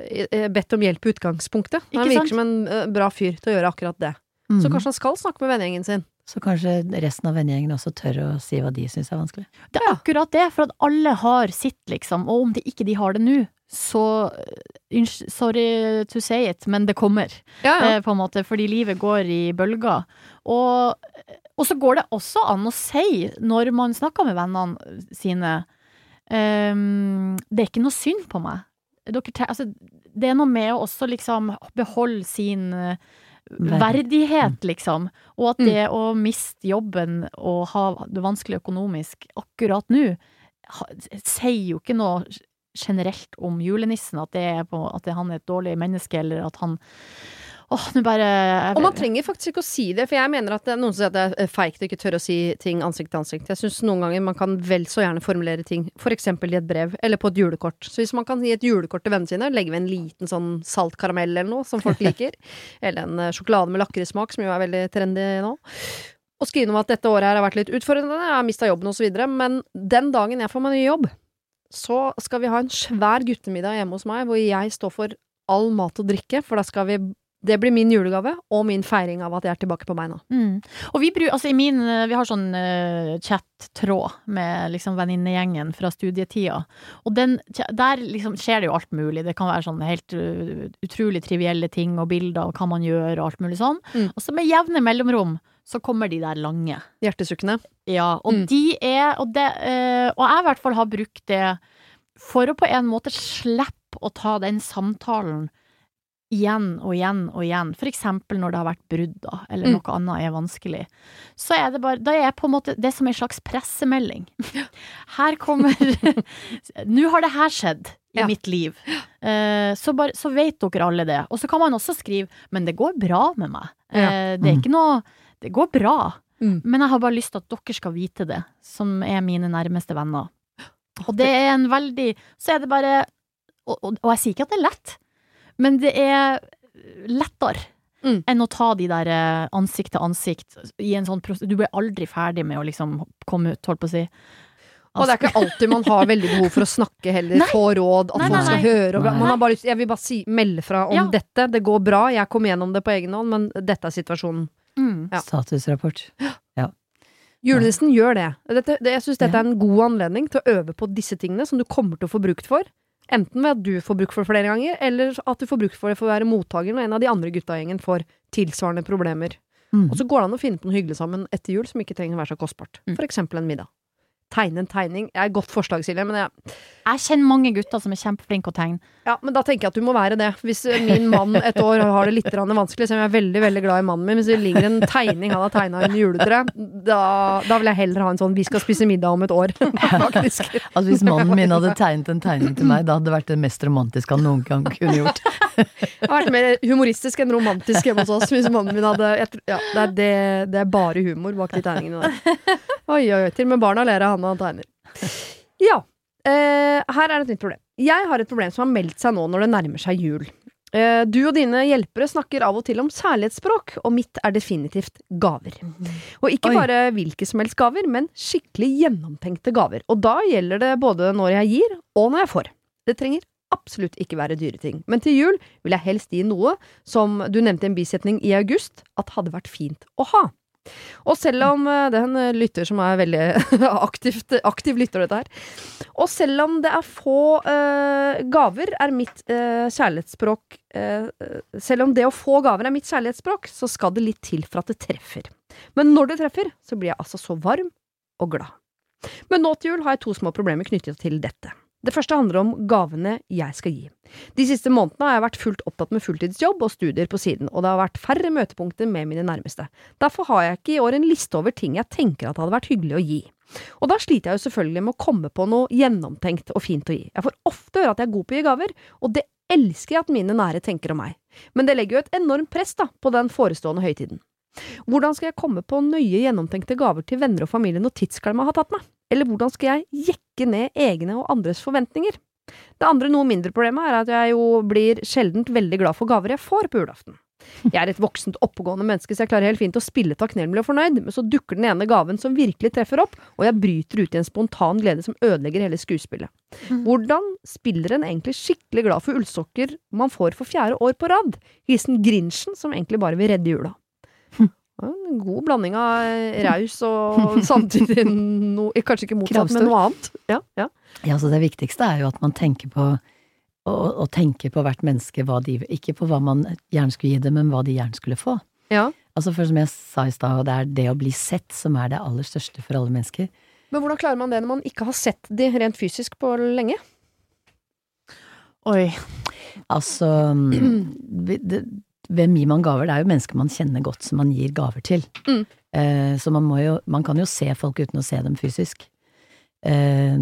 eh, eh, bedt om hjelp i utgangspunktet. Ikke Han virker sant? som en eh, bra fyr til å gjøre akkurat det. Mm. Så kanskje han skal snakke med vennegjengen sin. Så kanskje resten av vennegjengen også tør å si hva de syns er vanskelig. Det er akkurat det, for at alle har sitt, liksom. Og om de ikke de har det nå, så Sorry to say it, men det kommer. Ja, ja. eh, på en måte, fordi livet går i bølger. Og, og så går det også an å si, når man snakker med vennene sine um, Det er ikke noe synd på meg. Dere, altså, det er noe med å også liksom beholde sin eh, Verdighet. verdighet, liksom. Og at Mm. det å miste jobben og ha det vanskelig økonomisk akkurat nå, sier jo ikke noe generelt om julenissen, at, det er på, at han er et dårlig menneske, eller at han Åh, nå bare Og man trenger faktisk ikke å si det, for jeg mener at det er noen som sier at det er feigt å ikke tørre å si ting ansikt til ansikt. Jeg syns noen ganger man kan vel så gjerne formulere ting, for eksempel i et brev, eller på et julekort. Så hvis man kan gi et julekort til vennene sine, legge ved en liten sånn salt karamell eller noe, som folk liker, eller en eh, sjokolade med lakrismak, som jo er veldig trendy nå. Og skrive om at dette året her har vært litt utfordrende, jeg har mista jobben osv., men den dagen jeg får meg ny jobb, så skal vi ha en svær guttemiddag hjemme hos meg, hvor jeg står for all mat og drikke, for da skal vi det blir min julegave og min feiring av at jeg er tilbake på beina. Mm. Og vi, bru- altså i min, eh, vi har sånn uh, chat-tråd med liksom venninnegjengen fra studietida. Og den, der liksom skjer det jo alt mulig. Det kan være sånn helt uh, utrolig trivielle ting og bilder og hva man gjør og alt mulig sånn. Mm. Og så med jevne mellomrom så kommer de der lange. Hjertesukkene. Ja, og Mm. de er Og, det, uh, og jeg i hvert fall har brukt det for å på en måte slippe å ta den samtalen igjen og igjen og igjen. For eksempel når det har vært brudd, da, eller Mm. noe annet er vanskelig. Så er det bare Da er jeg på en måte det som en slags pressemelding. Her kommer Nå har det her skjedd i Ja. mitt liv. Uh, så, bare, så vet dere alle det. Og så kan man også skrive Men det går bra med meg. Eh, Det er Mm. ikke noe Det går bra. Mm. Men jeg har bare lyst til at dere skal vite det, som er mine nærmeste venner. Og det er en veldig Så er det bare Og, og, og jeg sier ikke at det er lett, Men det er lettere Mm. enn å ta de der eh, ansikt til ansikt i en sånn prosess. Du blir aldri ferdig med å liksom komme ut, holdt på å si. Og det er ikke alltid man har veldig behov for å snakke heller, Nei. få råd, at Nei, folk nei, skal nei. høre. Og, man har bare lyst, jeg vil bare si, melde fra om Ja. dette. Det går bra, jeg kom gjennom det på egen hånd, men dette er situasjonen. Mm. Ja. Statusrapport. Julenissen gjør det. Dette, det jeg syns dette Ja. er en god anledning til å øve på disse tingene som du kommer til å få brukt for. Enten ved at du får bruk for det flere ganger, eller at du får brukt for det for å være mottaker når en av de andre gutta i gjengen får tilsvarende problemer. Mm. Og så går det an å finne på noe hyggelig sammen etter jul som ikke trenger å være så kostbart. Mm. For eksempel en middag. Tegne en tegning. Jeg er godt forslag, Silje, men jeg, Jeg kjenner mange gutter som er kjempeflinke å tegne. Ja, men da tenker jeg at du må være det. Hvis eh, min mann et år har det litt vanskelig, så er jeg veldig veldig glad i mannen min. Hvis det ligger en tegning han har tegna under juletreet, da, da vil jeg heller ha en sånn 'vi skal spise middag om et år', faktisk. Altså Hvis mannen min hadde tegnet en tegning til meg, da hadde det vært det mest romantiske han noen gang kunne gjort. Det hadde vært mer humoristisk enn romantisk hjemme hos oss. Hvis mannen min hadde jeg, ja, det, er det, det er bare humor bak de tegningene der. Oi, oi, oi. Til og med barna ler av han og han tegner. Ja. Eh, her er et nytt problem. Jeg har et problem som har meldt seg nå når det nærmer seg jul. Eh, du og dine hjelpere snakker av og til om særlighetsspråk, og mitt er definitivt gaver. Og ikke Oi. bare hvilke som helst gaver, men skikkelig gjennomtenkte gaver. Og da gjelder det både når jeg gir, og når jeg får. Det trenger absolutt ikke være dyre ting. Men til jul vil jeg helst gi noe som du nevnte i en bisetning i august, at hadde vært fint å ha. Og selv om eh, det er en eh, lytter som er veldig aktivt, aktiv lytter, dette her. Og selv om det er få uh, gaver, er mitt uh, kjærlighetsspråk uh, Selv om det å få gaver er mitt kjærlighetsspråk, så skal det litt til for at det treffer. Men når det treffer, så blir jeg altså så varm og glad. Men nå til jul har jeg to små problemer knyttet til dette. Det første handler om gavene jeg skal gi. De siste månedene har jeg vært fullt opptatt med fulltidsjobb og studier på siden, og det har vært færre møtepunkter med mine nærmeste. Derfor har jeg ikke i år en liste over ting jeg tenker at hadde vært hyggelig å gi. Og da sliter jeg jo selvfølgelig med å komme på noe gjennomtenkt og fint å gi. Jeg får ofte høre at jeg er god på å gi gaver, og det elsker jeg at mine nære tenker om meg. Men det legger jo et enormt press da, på den forestående høytiden. Hvordan skal jeg komme på nøye gjennomtenkte gaver til venner og familie når tidsklemma har tatt meg? Eller hvordan skal jeg jekke ned egne og andres forventninger? Det andre noe mindre problemet er at jeg jo blir sjeldent veldig glad for gaver jeg får på julaften. Jeg er et voksent, oppegående menneske, så jeg klarer helt fint å spille takknemlig og fornøyd, men så dukker den ene gaven som virkelig treffer opp, og jeg bryter ut i en spontan glede som ødelegger hele skuespillet. Mm. Hvordan spiller en egentlig skikkelig glad for ullsokker man får for fjerde år på rad? Hilsen Grinchen, som egentlig bare vil redde jula. En god blanding av eh, raus og samtidig no, kanskje ikke motsatt, Kravstor. men noe annet. Ja, ja. Ja, så Det viktigste er jo at man tenker på å, å tenke på hvert menneske, hva de, ikke på hva man gjerne skulle gi dem, men hva de gjerne skulle få. ja. Altså for som jeg sa i stad, det er det å bli sett som er det aller største for alle mennesker. Men hvordan klarer man det når man ikke har sett de rent fysisk på lenge? Oi. Altså det, Hvem gir man gaver? Det er jo mennesker man kjenner godt som man gir gaver til. Mm. Eh, så man må jo Man kan jo se folk uten å se dem fysisk. Eh,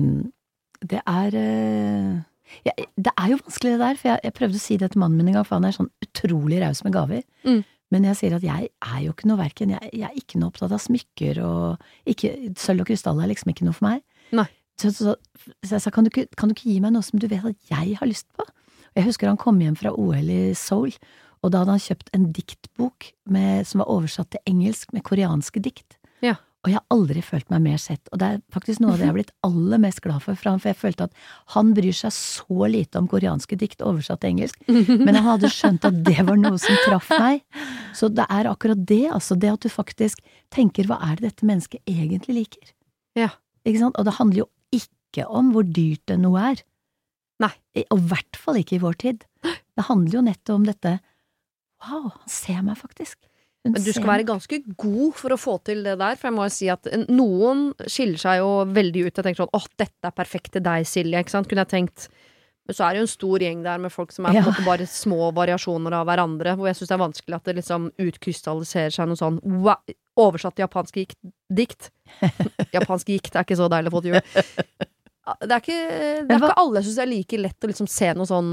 det er eh, ja, Det er jo vanskelig det der, for jeg, jeg prøvde å si det til mannen min en gang, for han er sånn utrolig raus med gaver. Mm. Men jeg sier at jeg er jo ikke noe verken jeg, jeg er ikke noe opptatt av smykker, og ikke, sølv og krystall er liksom ikke noe for meg. Nei. Så, så, så jeg sa kan du, ikke, kan du ikke gi meg noe som du vet at jeg har lyst på? Jeg husker han kom hjem fra OL i Seoul, og da hadde han kjøpt en diktbok med, som var oversatt til engelsk med koreanske dikt. Ja. Og jeg har aldri følt meg mer sett, og det er faktisk noe av det jeg har blitt aller mest glad for fra for jeg følte at han bryr seg så lite om koreanske dikt oversatt til engelsk, men han hadde skjønt at det var noe som traff meg. Så det er akkurat det, altså, det at du faktisk tenker hva er det dette mennesket egentlig liker? Ja. Ikke sant? Og det handler jo ikke om hvor dyrt det noe er. Nei. Og i hvert fall ikke i vår tid. Det handler jo nettopp om dette Wow, han ser meg faktisk. Hun Men du skal være ganske god for å få til det der, for jeg må jo si at noen skiller seg jo veldig ut. Jeg tenker sånn åh, dette er perfekt til deg, Silje, ikke sant, kunne jeg tenkt. Men så er det jo en stor gjeng der med folk som er på en måte bare små variasjoner av hverandre, hvor jeg syns det er vanskelig at det liksom utkrystalliserer seg noe sånn wow, oversatt japansk dikt. japansk gikt er ikke så deilig å få til jul. Det er ikke, det er ikke alle jeg syns er like lett å liksom se noe sånn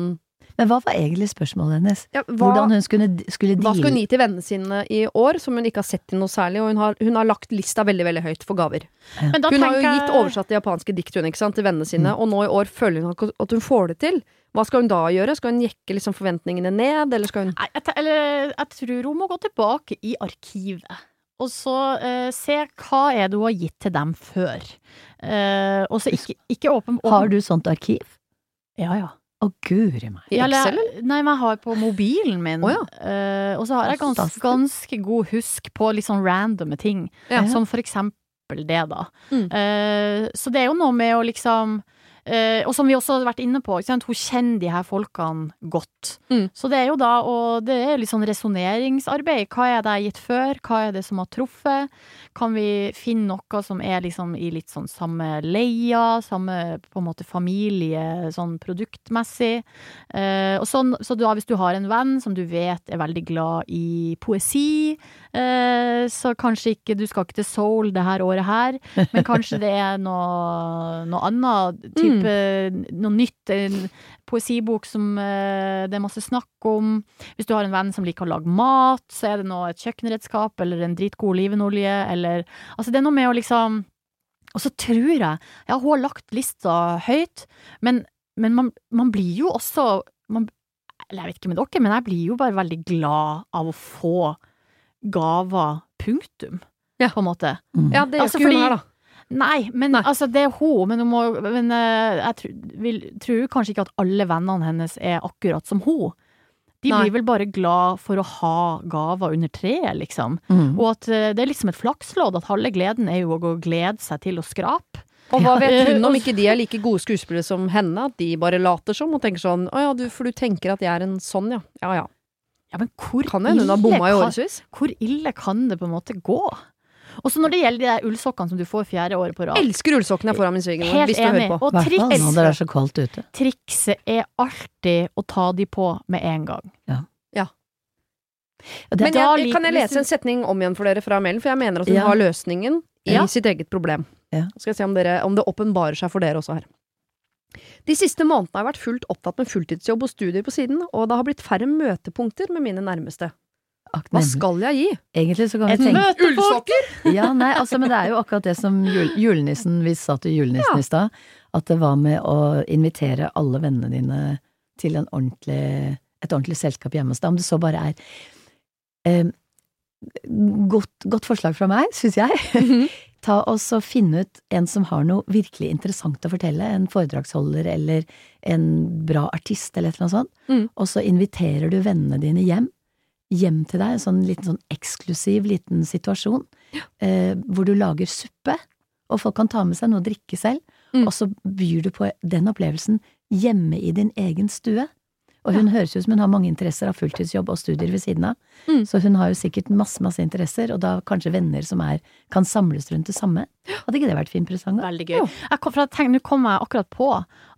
Men hva var egentlig spørsmålet hennes? Ja, hva, Hvordan hun skulle, skulle hva skal hun gi til vennene sine i år, som hun ikke har sett til noe særlig? Og hun har, hun har lagt lista veldig veldig høyt for gaver. Men da Hun har jo gitt oversatt det japanske dikt hun, sant, til vennene sine, Mm. og nå i år føler hun at hun får det til. Hva skal hun da gjøre? Skal hun jekke liksom forventningene ned, eller skal hun Nei, jeg, eller, jeg tror hun må gå tilbake i arkivet. Og så eh, se hva er det hun har gitt til dem før. Eh, og så ikke, ikke åpen, åpen Har du sånt arkiv? Ja, ja. Å, guri meg. I Ja, eller- Excel, Nei, men jeg har på mobilen min. Oh, ja. uh, og så har jeg gans, ganske god husk på litt sånn randome ting. Ja. Som for eksempel det, da. Mm. Uh, så det er jo noe med å liksom og som vi også har vært inne på, hun kjenner de her folkene godt. Mm. Så det er jo da og det er litt sånn resonneringsarbeid. Hva er det jeg har gitt før? Hva er det som har truffet? Kan vi finne noe som er liksom i litt sånn samme leia, samme på en måte familie, sånn produktmessig? Eh, og sånn, så da hvis du har en venn som du vet er veldig glad i poesi, eh, så kanskje ikke du skal ikke til Soul det her året her, men kanskje det er noe, noe annet type Noe nytt. En poesibok som eh, det er masse snakk om. Hvis du har en venn som liker å lage mat, så er det noe et kjøkkenredskap eller en dritgod olivenolje eller Altså, det er noe med å liksom Og så tror jeg Ja, hun har lagt lista høyt, men, men man, man blir jo også man, Eller jeg vet ikke med dere, men jeg blir jo bare veldig glad av å få gaver, punktum. Ja. På en måte. Mm. Ja, det gjør Altså, ikke hun her, da. Nei, men Nei. altså, det er hun, men, hun må, men eh, jeg tr vil, tror kanskje ikke at alle vennene hennes er akkurat som hun. De Nei. blir vel bare glad for å ha gaver under treet, liksom. Mm. Og at eh, det er liksom et flakslodd, at halve gleden er jo å glede seg til å skrape. Og hva vet hun om ikke de er like gode skuespillere som henne? At de bare later som og tenker sånn Å ja, du, for du tenker at jeg er en sånn, ja. Ja ja. Ja, men hvor Kan hende hun har bomma i kan- Hvor ille kan det på en måte gå? Og så når det gjelder de der ullsokkene som du får fjerde året på rad. Elsker ullsokkene jeg får av min svigermor. Helt Hvis du enig. hører på. Og triks, nå når det er så kaldt ute. trikset er alltid å ta de på med en gang. Ja det, Men jeg, kan jeg lese en setning om igjen for dere fra mailen? For jeg mener at hun Ja. har løsningen i Ja. sitt eget problem. Ja. Skal jeg se om, dere, om det åpenbarer seg for dere også her. De siste månedene har jeg vært fullt opptatt med fulltidsjobb og studier på siden, og det har blitt færre møtepunkter med mine nærmeste. Hva skal jeg gi? Egentlig så kan vi tenke møtepunkt! Ja, nei, altså, men det er jo akkurat det som jul, julenissen Vi sa til julenissen Ja. i stad, at det var med å invitere alle vennene dine til en ordentlig, et ordentlig selskap hjemme hos deg. Om det så bare er eh, godt, godt forslag fra meg, syns jeg. Ta oss og Finne ut en som har noe virkelig interessant å fortelle. En foredragsholder eller en bra artist eller et eller annet sånt. Mm. Og så inviterer du vennene dine hjem. Hjem til deg. En sånn liten sånn eksklusiv liten situasjon. Eh, hvor du lager suppe, og folk kan ta med seg noe å drikke selv. Mm. Og så byr du på den opplevelsen hjemme i din egen stue. Og hun høres ut som hun har mange interesser av fulltidsjobb og studier ved siden av. Mm. Så hun har jo sikkert masse, masse interesser, og da kanskje venner som er, kan samles rundt det samme. Hadde ikke det vært fin presang, da? Veldig gøy. Jeg kom, for jeg tenkte, Nå kom jeg akkurat på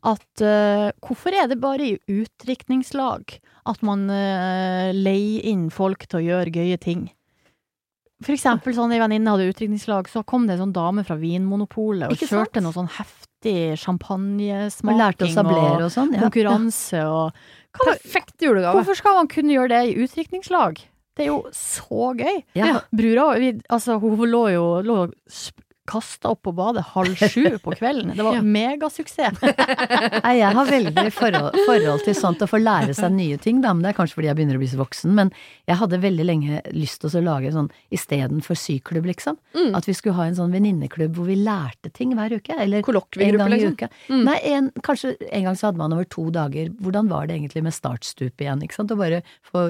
at uh, hvorfor er det bare i utdrikningslag at man uh, leier inn folk til å gjøre gøye ting? For eksempel sånn ei venninne hadde utdrikningslag, så kom det en sånn dame fra Vinmonopolet og kjørte noe sånn heftig Og lærte å sablere og sånn. Ja. konkurranse og Perfekt julegave. Hvorfor skal man kunne gjøre det i utdrikningslag? Det er jo så gøy. Ja. Brura altså, hun lå jo lå kasta opp på badet halv sju på kvelden. Det var Ja. megasuksess. Jeg har veldig forhold, forhold til sånt å få lære seg nye ting, da, men det er kanskje fordi jeg begynner å bli så voksen. Men jeg hadde veldig lenge lyst til å lage sånn istedenfor syklubb, liksom. Mm. At vi skulle ha en sånn venninneklubb hvor vi lærte ting hver uke. Eller en gang i liksom. uka. Mm. Nei, en, kanskje en gang så hadde man over to dager Hvordan var det egentlig med startstup igjen, ikke sant? Å bare få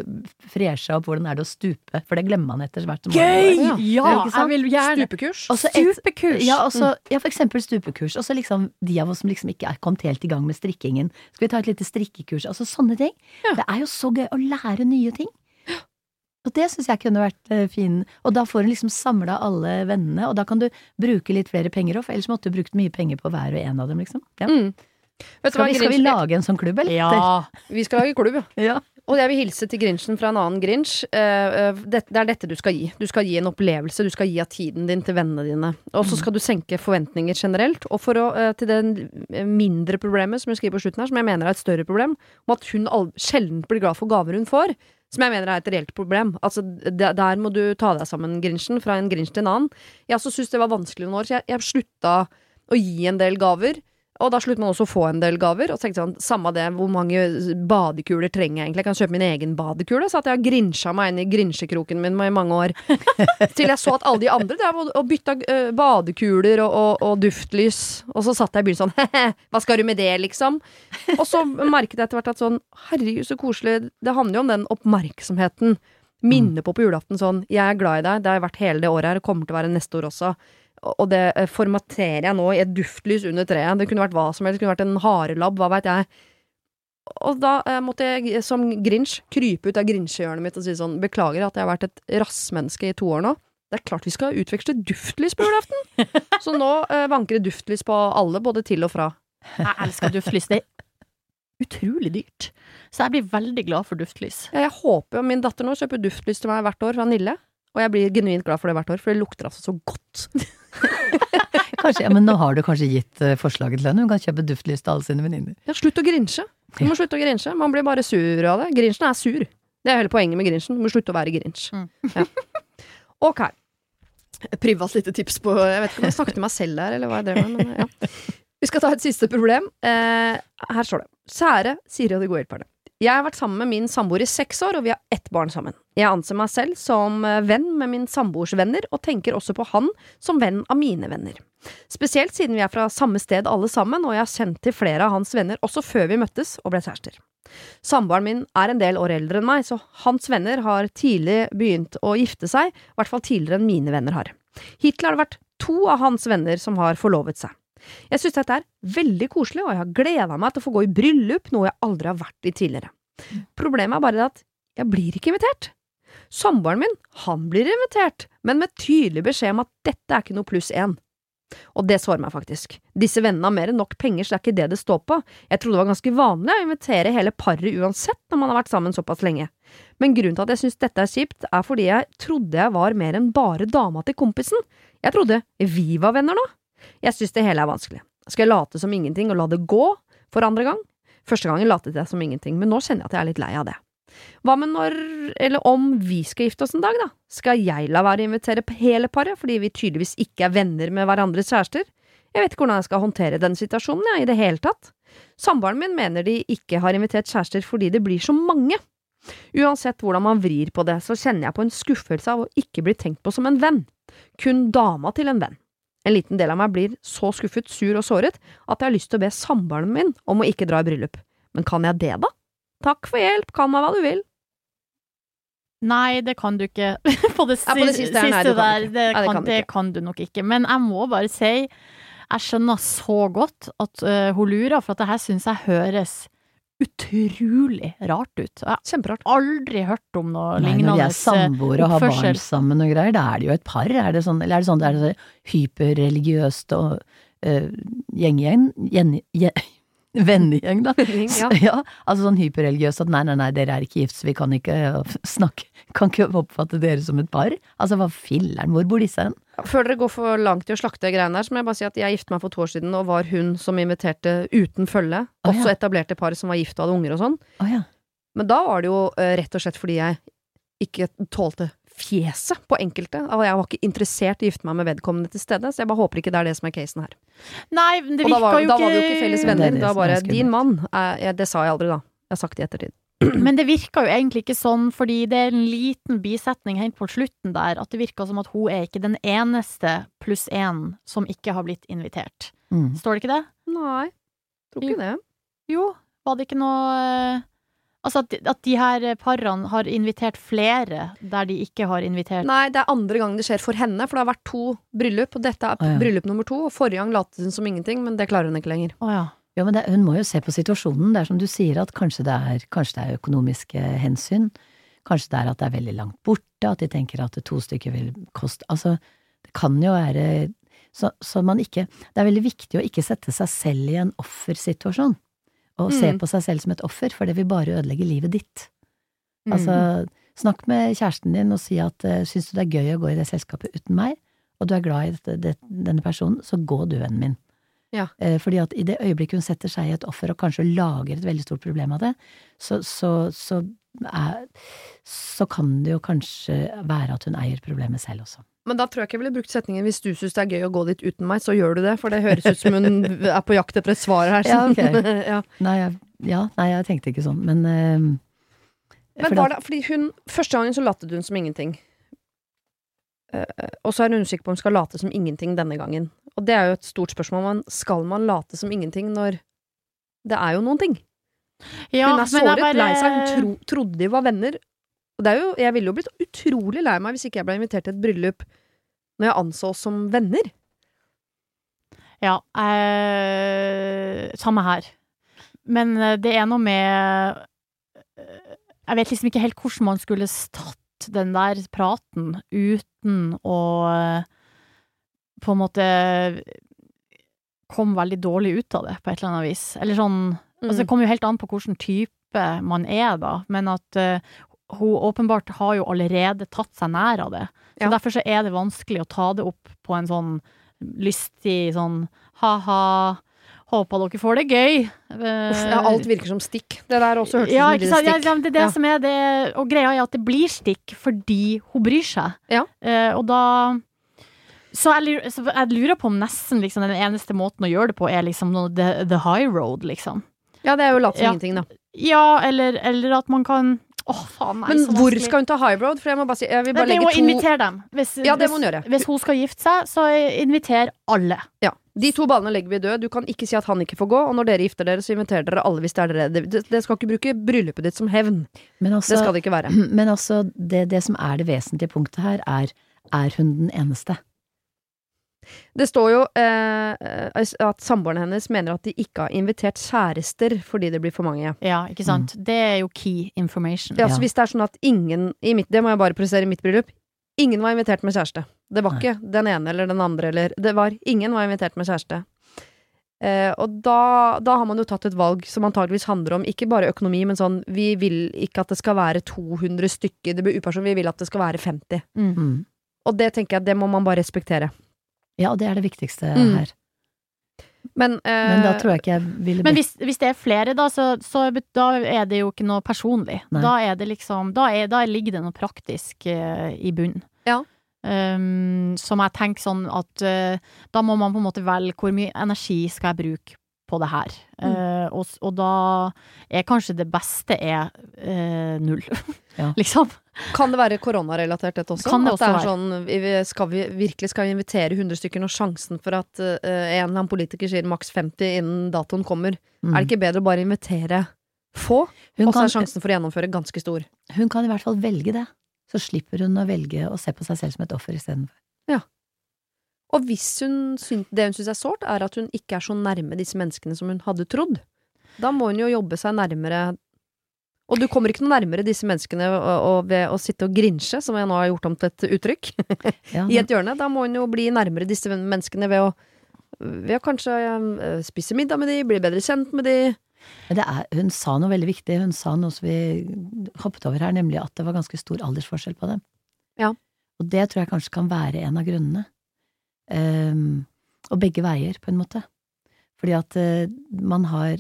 fresha opp hvordan er det å stupe, for det glemmer man etter hvert. man går. Ja. Ja, jeg vil gjerne Stupekurs. Et- Stupekurs! Ja, også, ja, for eksempel stupekurs. Og så liksom de av oss som liksom ikke er kommet helt i gang med strikkingen. Skal vi ta et lite strikkekurs? Altså sånne ting. Ja. Det er jo så gøy å lære nye ting. Og det syns jeg kunne vært eh, fin. Og da får du liksom samla alle vennene, og da kan du bruke litt flere penger òg, for ellers måtte du brukt mye penger på hver og en av dem, liksom. Ja. Mm. Skal, vi, skal vi lage en sånn klubb, eller? Ja. Vi skal lage klubb, ja. ja. Og jeg vil hilse til Grinchen fra en annen Grinch. Eh, eh, det, det er dette du skal gi. Du skal gi en opplevelse. Du skal gi av tiden din til vennene dine. Og så skal du senke forventninger generelt. Og for å, eh, til det mindre problemet som jeg skriver på slutten her, som jeg mener er et større problem, om at hun sjelden blir glad for gaver hun får, som jeg mener er et reelt problem. Altså, der, må du ta deg sammen, Grinchen, fra en Grinch til en annen. Jeg også det var vanskelig noen år, så jeg, jeg slutta å gi en del gaver. Og da slutter man også å få en del gaver. Og tenkte sånn, samme det, hvor mange badekuler trenger jeg egentlig? Jeg kan kjøpe min egen badekule. Så at jeg har grinsja meg inn i grinsjekroken min i mange år. Til jeg så at alle de andre drev og, bytta øh, badekuler og, og, og duftlys. Og så satt jeg i byen sånn he-he, hva skal du med det, liksom? Og så merket jeg etter hvert at sånn, herregud, så koselig. Det handler jo om den oppmerksomheten. Minne på på julaften sånn, jeg er glad i deg, det har jeg vært hele det året her, og kommer til å være neste år også. Og det eh, formaterer jeg nå i et duftlys under treet. Det kunne vært hva som helst, det kunne vært en harelabb, hva veit jeg. Og da eh, måtte jeg som Grinch krype ut av Grinchehjørnet mitt og si sånn beklager at jeg har vært et rassmenneske i to år nå. Det er klart vi skal utveksle duftlys på julaften! Så nå eh, vanker det duftlys på alle, både til og fra. Jeg elsker duftlys. Det er utrolig dyrt. Så jeg blir veldig glad for duftlys. Ja, Jeg håper jo min datter nå kjøper duftlys til meg hvert år fra Nille. Og jeg blir genuint glad for det hvert år, for det lukter altså så godt. Kanskje, ja, men nå har du kanskje gitt eh, forslaget til henne. Hun kan kjøpe duftlys til alle sine venninner. Ja, slutt å grinsje. Du må slutte å grinsje. Man blir bare sur av det. Grinchen er sur. Det er hele poenget med Grinchen. Du må slutte å være Grinch. Mm. Ja. Ok. Privat lite tips på Jeg vet ikke om jeg snakket til meg selv der, eller hva jeg drev med, men ja. Vi skal ta et siste problem. Eh, her står det. Sære Siri og de gode hjelperne. Jeg har vært sammen med min samboer i seks år, og vi har ett barn sammen. Jeg anser meg selv som eh, venn med min samboers venner, og tenker også på han som venn av mine venner. Spesielt siden vi er fra samme sted alle sammen, og jeg har kjent til flere av hans venner også før vi møttes og ble kjærester. Samboeren min er en del år eldre enn meg, så hans venner har tidlig begynt å gifte seg, i hvert fall tidligere enn mine venner har. Hittil har det vært to av hans venner som har forlovet seg. Jeg synes dette er veldig koselig, og jeg har gleda meg til å få gå i bryllup, noe jeg aldri har vært i tidligere. Problemet er bare at jeg blir ikke invitert. Samboeren min, han blir invitert, men med tydelig beskjed om at dette er ikke noe pluss én. Og det sårer meg faktisk. Disse vennene har mer enn nok penger, så det er ikke det det står på. Jeg trodde det var ganske vanlig å invitere hele paret uansett når man har vært sammen såpass lenge. Men grunnen til at jeg synes dette er kjipt, er fordi jeg trodde jeg var mer enn bare dama til kompisen. Jeg trodde vi var venner nå. Jeg synes det hele er vanskelig. Skal jeg late som ingenting og la det gå for andre gang? Første gangen latet jeg som ingenting, men nå kjenner jeg at jeg er litt lei av det. Hva med når, eller om vi skal gifte oss en dag, da? Skal jeg la være å invitere hele paret, fordi vi tydeligvis ikke er venner med hverandres kjærester? Jeg vet ikke hvordan jeg skal håndtere den situasjonen, jeg, i det hele tatt. Samboeren min mener de ikke har invitert kjærester fordi det blir så mange. Uansett hvordan man vrir på det, så kjenner jeg på en skuffelse av å ikke bli tenkt på som en venn. Kun dama til en venn. En liten del av meg blir så skuffet, sur og såret at jeg har lyst til å be samboeren min om å ikke dra i bryllup. Men kan jeg det, da? Takk for hjelp, kall meg hva du vil. Nei, det kan du ikke. på det, Ja, på det siste her, nei, kan der, Nei, kan, det kan du nok ikke. Men jeg må bare si, jeg skjønner så godt at uh, hun lurer, for at det her syns jeg høres utrolig rart ut. Jeg har aldri hørt om noe Nei, lignende når de er samboere og har barn sammen og greier, da er det jo et par. Er det sånn, eller er det sånn, er så hyperreligiøst og uh, gjenggjeng? Gjen, gjen, Vennegjeng, da. Ja. ja, altså sånn hyperreligiøst at nei, nei, nei, dere er ikke gift, så vi kan ikke snakke, kan ikke oppfatte dere som et par. Altså hva filler'n, hvor bor disse hen? Før dere går for langt i å slakte greiene her, så må jeg bare si at jeg giftet meg for to år siden, og var hun som inviterte uten følge. Også ja. etablerte par som var gift og hadde unger og sånn. Oh, ja. Men da var det jo eh, rett og slett fordi jeg ikke tålte fjeset på enkelte. Og jeg var ikke interessert i å gifte meg med vedkommende til stede, så jeg bare håper ikke det er det som er casen her. Nei, det Og da virka jo ikke da var vi jo ikke felles er venner. det Da som er bare 'din mann'. jeg- det sa jeg aldri, da. Jeg har sagt det i ettertid. Men det virka jo egentlig ikke sånn, fordi det er en liten bisetning helt på slutten der, at det virka som at hun er ikke den eneste pluss én som ikke har blitt invitert. Mm. Står det ikke det? Nei, tror ikke det. Jo, var det ikke noe eh, Altså at, at de her parene har invitert flere der de ikke har invitert Nei, det er andre gang det skjer for henne, for det har vært to bryllup, og dette er ah, ja. bryllup nummer to. Og forrige gang lot hun som ingenting, men det klarer hun ikke lenger. Å ja. Ja, men det, hun må jo se på situasjonen. Det er som du sier, at kanskje det er, kanskje det er økonomiske hensyn. Kanskje det er at det er veldig langt borte, at de tenker at to stykker vil koste Altså, det kan jo være så, så man ikke Det er veldig viktig å ikke sette seg selv i en offersituasjon. Og se Mm. på seg selv som et offer, for det vil bare ødelegge livet ditt. Mm. Altså, snakk med kjæresten din og si at uh, syns du det er gøy å gå i det selskapet uten meg, og du er glad i dette, det, denne personen, så gå du, vennen min. Ja. Eh, fordi at i det øyeblikket hun setter seg i et offer og kanskje lager et veldig stort problem av det, så, så, så, er, så kan det jo kanskje være at hun eier problemet selv også. Men da tror jeg ikke jeg ville brukt setningen 'hvis du syns det er gøy å gå dit uten meg, så gjør du det', for det høres ut som hun er på jakt etter et svar her. Ja, okay. ja. Nei, jeg, ja, nei, jeg tenkte ikke sånn, men eh, Men var det, fordi hun, Første gangen så latet hun som ingenting. Uh, og så er hun usikker på om hun skal late som ingenting denne gangen. Og det er jo et stort spørsmål. Men skal man late som ingenting når det er jo noen ting? Ja, hun er såret, bare- lei seg. Hun tro, trodde de var venner. Og det er jo, jeg ville jo blitt utrolig lei meg hvis ikke jeg ble invitert til et bryllup når jeg anså oss som venner. Ja, eh, samme her. Men eh, det er noe med eh, Jeg vet liksom ikke helt hvordan man skulle tatt den der praten uten å eh, på en måte kom veldig dårlig ut av det, på et eller annet vis. Eller sånn Altså, det kommer jo helt an på hvilken type man er, da, men at uh, hun åpenbart har jo allerede tatt seg nær av det. Så Ja. derfor så er det vanskelig å ta det opp på en sånn lystig sånn ha-ha, håper dere får det gøy. Uff, ja, alt virker som stikk. Det der også hørtes ja, ut som stikk. ja, det er det Ja. som er det Og greia er at det blir stikk fordi hun bryr seg. Ja. Uh, og da så jeg, så jeg lurer på om nesten liksom, den eneste måten å gjøre det på, er liksom the, the high road, liksom. Ja, det er jo late som Ja. ingenting, da. Ja, eller, eller at man kan Å, faen, nei, Men så hvor vanskelig. skal hun ta high road? For jeg må bare si Jeg vil bare det er legge å to invitere dem. Hvis, Ja, det må hun gjøre. Hvis hun skal gifte seg, så inviter alle. Ja. De to ballene legger vi døde. Du kan ikke si at han ikke får gå. Og når dere gifter dere, så inviterer dere alle hvis det er dere. Det, det skal ikke bruke bryllupet ditt som hevn. Men Det skal altså, det ikke være. men altså det, det som er det vesentlige punktet her, er er hun den eneste? Det står jo eh, at samboerne hennes mener at de ikke har invitert kjærester fordi det blir for mange. Ja, ikke sant? Det er jo key information. Ja, så hvis det er sånn at ingen i mitt, Det må jeg bare presisere i mitt bryllup. Ingen var invitert med kjæreste. Det var Nei. ikke den ene eller den andre eller Det var Ingen var invitert med kjæreste. Eh, og da, da har man jo tatt et valg som antageligvis handler om ikke bare økonomi, men sånn Vi vil ikke at det skal være 200 stykker. Det blir upersonlig. Vi vil at det skal være 50. Mm. Mm. Og det tenker jeg det må man bare respektere. Ja, det er det viktigste Mm. her. Men, eh, Men da tror jeg ikke jeg ville Men hvis, hvis det er flere, da, så, så da er det jo ikke noe personlig. Nei. Da er det liksom Da, er, da ligger det noe praktisk uh, i bunnen. Ja. Um, som jeg tenker sånn at uh, da må man på en måte velge hvor mye energi skal jeg bruke på det her. Mm. Eh, og, og da er kanskje det beste er eh, null, Ja. liksom. Kan det være koronarelatert, dette også? Kan det at det er være. sånn, skal vi virkelig skal vi invitere 100 stykker når sjansen for at eh, en eller annen politiker sier maks 50 innen datoen kommer, Mm. er det ikke bedre å bare invitere få? Og så er sjansen for å gjennomføre ganske stor. hun kan i hvert fall velge det. Så slipper hun å velge å se på seg selv som et offer istedenfor. Og hvis hun synt, det hun syns er sårt, er at hun ikke er så nærme disse menneskene som hun hadde trodd, da må hun jo jobbe seg nærmere Og du kommer ikke noe nærmere disse menneskene og, og ved å sitte og grinsje, som jeg nå har gjort om til et uttrykk, Ja, i et hjørne. Da må hun jo bli nærmere disse menneskene ved å ved å kanskje eh, spise middag med de, bli bedre kjent med de. Det er, hun sa noe veldig viktig. Hun sa noe som vi hoppet over her, nemlig at det var ganske stor aldersforskjell på dem. Ja. Og det tror jeg kanskje kan være en av grunnene. Ehm, og begge veier, på en måte. Fordi at uh, man har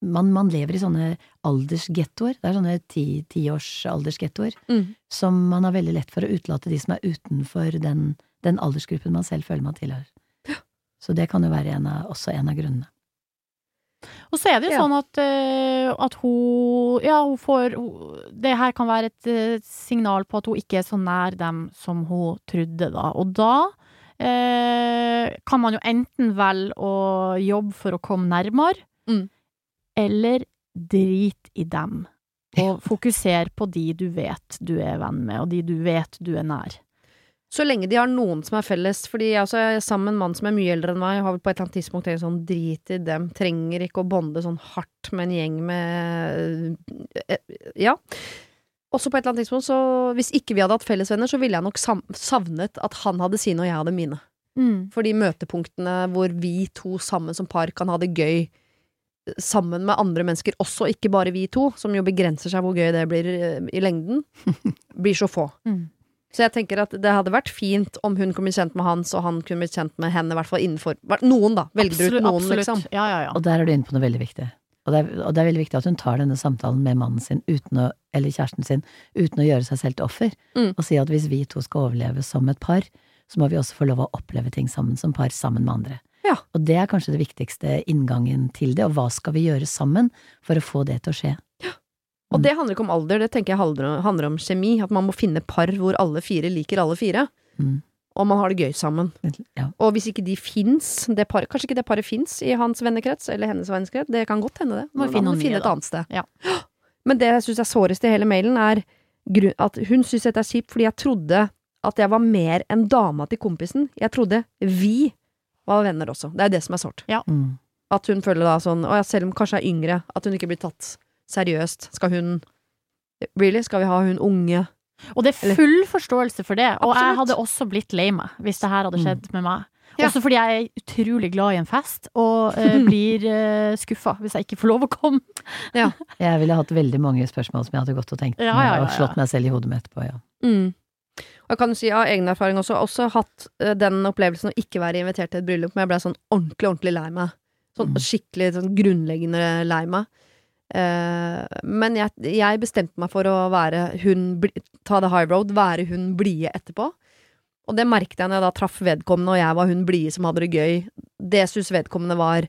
man, man lever i sånne aldersgettoer. Det er sånne ti- tiårs aldersgettoer Mm. som man har veldig lett for å utelate de som er utenfor den, den aldersgruppen man selv føler man tilhører. Så det kan jo være en av, også en av grunnene. Og så er det jo Ja. sånn at, eh, at hun Ja, hun får hun, Det her kan være et eh, signal på at hun ikke er så nær dem som hun trodde, da. Og da eh, kan man jo enten velge å jobbe for å komme nærmere, Mm. eller drit i dem. Og fokusere på de du vet du er venn med, og de du vet du er nær. Så lenge de har noen som er felles. Fordi jeg også er sammen med en mann som er mye eldre enn meg, har vel på et eller annet tidspunkt tenkt sånn drit i dem, trenger ikke å bonde sånn hardt med en gjeng med eh, Ja. Også på et eller annet tidspunkt, så hvis ikke vi hadde hatt fellesvenner, så ville jeg nok savnet at han hadde sine og jeg hadde mine. For de møtepunktene hvor vi to sammen som par kan ha det gøy, sammen med andre mennesker også, ikke bare vi to, som jo begrenser seg hvor gøy det blir eh, i lengden, blir så få. Mm. Så jeg tenker at det hadde vært fint om hun kunne bli kjent med Hans, og han kunne bli kjent med henne, i hvert fall innenfor Noen, da. Velger ut noen, absolutt. liksom. Ja, ja, ja. Og der er du inne på noe veldig viktig. Og det, er, og det er veldig viktig at hun tar denne samtalen med mannen sin, å, eller kjæresten sin, uten å gjøre seg selv til offer. Mm. Og si at hvis vi to skal overleve som et par, så må vi også få lov å oppleve ting sammen som par, sammen med andre. Ja. Og det er kanskje det viktigste inngangen til det, og hva skal vi gjøre sammen for å få det til å skje? Og det handler ikke om alder, det tenker jeg handler om, handler om kjemi. At man må finne par hvor alle fire liker alle fire. Mm. Og man har det gøy sammen. Ja. Og hvis ikke de fins, kanskje ikke det paret fins i hans vennekrets eller hennes vennekrets, det kan godt hende det. Må Da finne finne et da. annet sted. Ja. Men det jeg syns er sårest i hele mailen, er at hun syns dette er kjipt fordi jeg trodde at jeg var mer enn dama til kompisen. Jeg trodde vi var venner også. Det er det som er sårt. Mm. At hun føler da sånn, og selv om kanskje er yngre, at hun ikke blir tatt seriøst. Skal hun Really? Skal vi ha hun unge? Og det er full forståelse for det. Og jeg hadde også blitt lei meg hvis det her hadde skjedd med meg. Ja. Også fordi jeg er utrolig glad i en fest, og uh, blir uh, skuffa hvis jeg ikke får lov å komme. Jeg ville hatt veldig mange spørsmål som jeg hadde gått og tenkt Ja, ja, ja, og slått meg selv i hodet med etterpå, ja. Mm. Og jeg kan jo si av egen erfaring også, også hatt uh, den opplevelsen å ikke være invitert til et bryllup, men jeg ble sånn ordentlig, ordentlig lei meg. Sånn Mm. skikkelig sånn grunnleggende lei meg. Eh, men jeg, jeg bestemte meg for å være hun Ta the high road, være hun blide etterpå. Og det merket jeg når jeg da traff vedkommende, og jeg var hun blide som hadde det gøy. Det syntes vedkommende var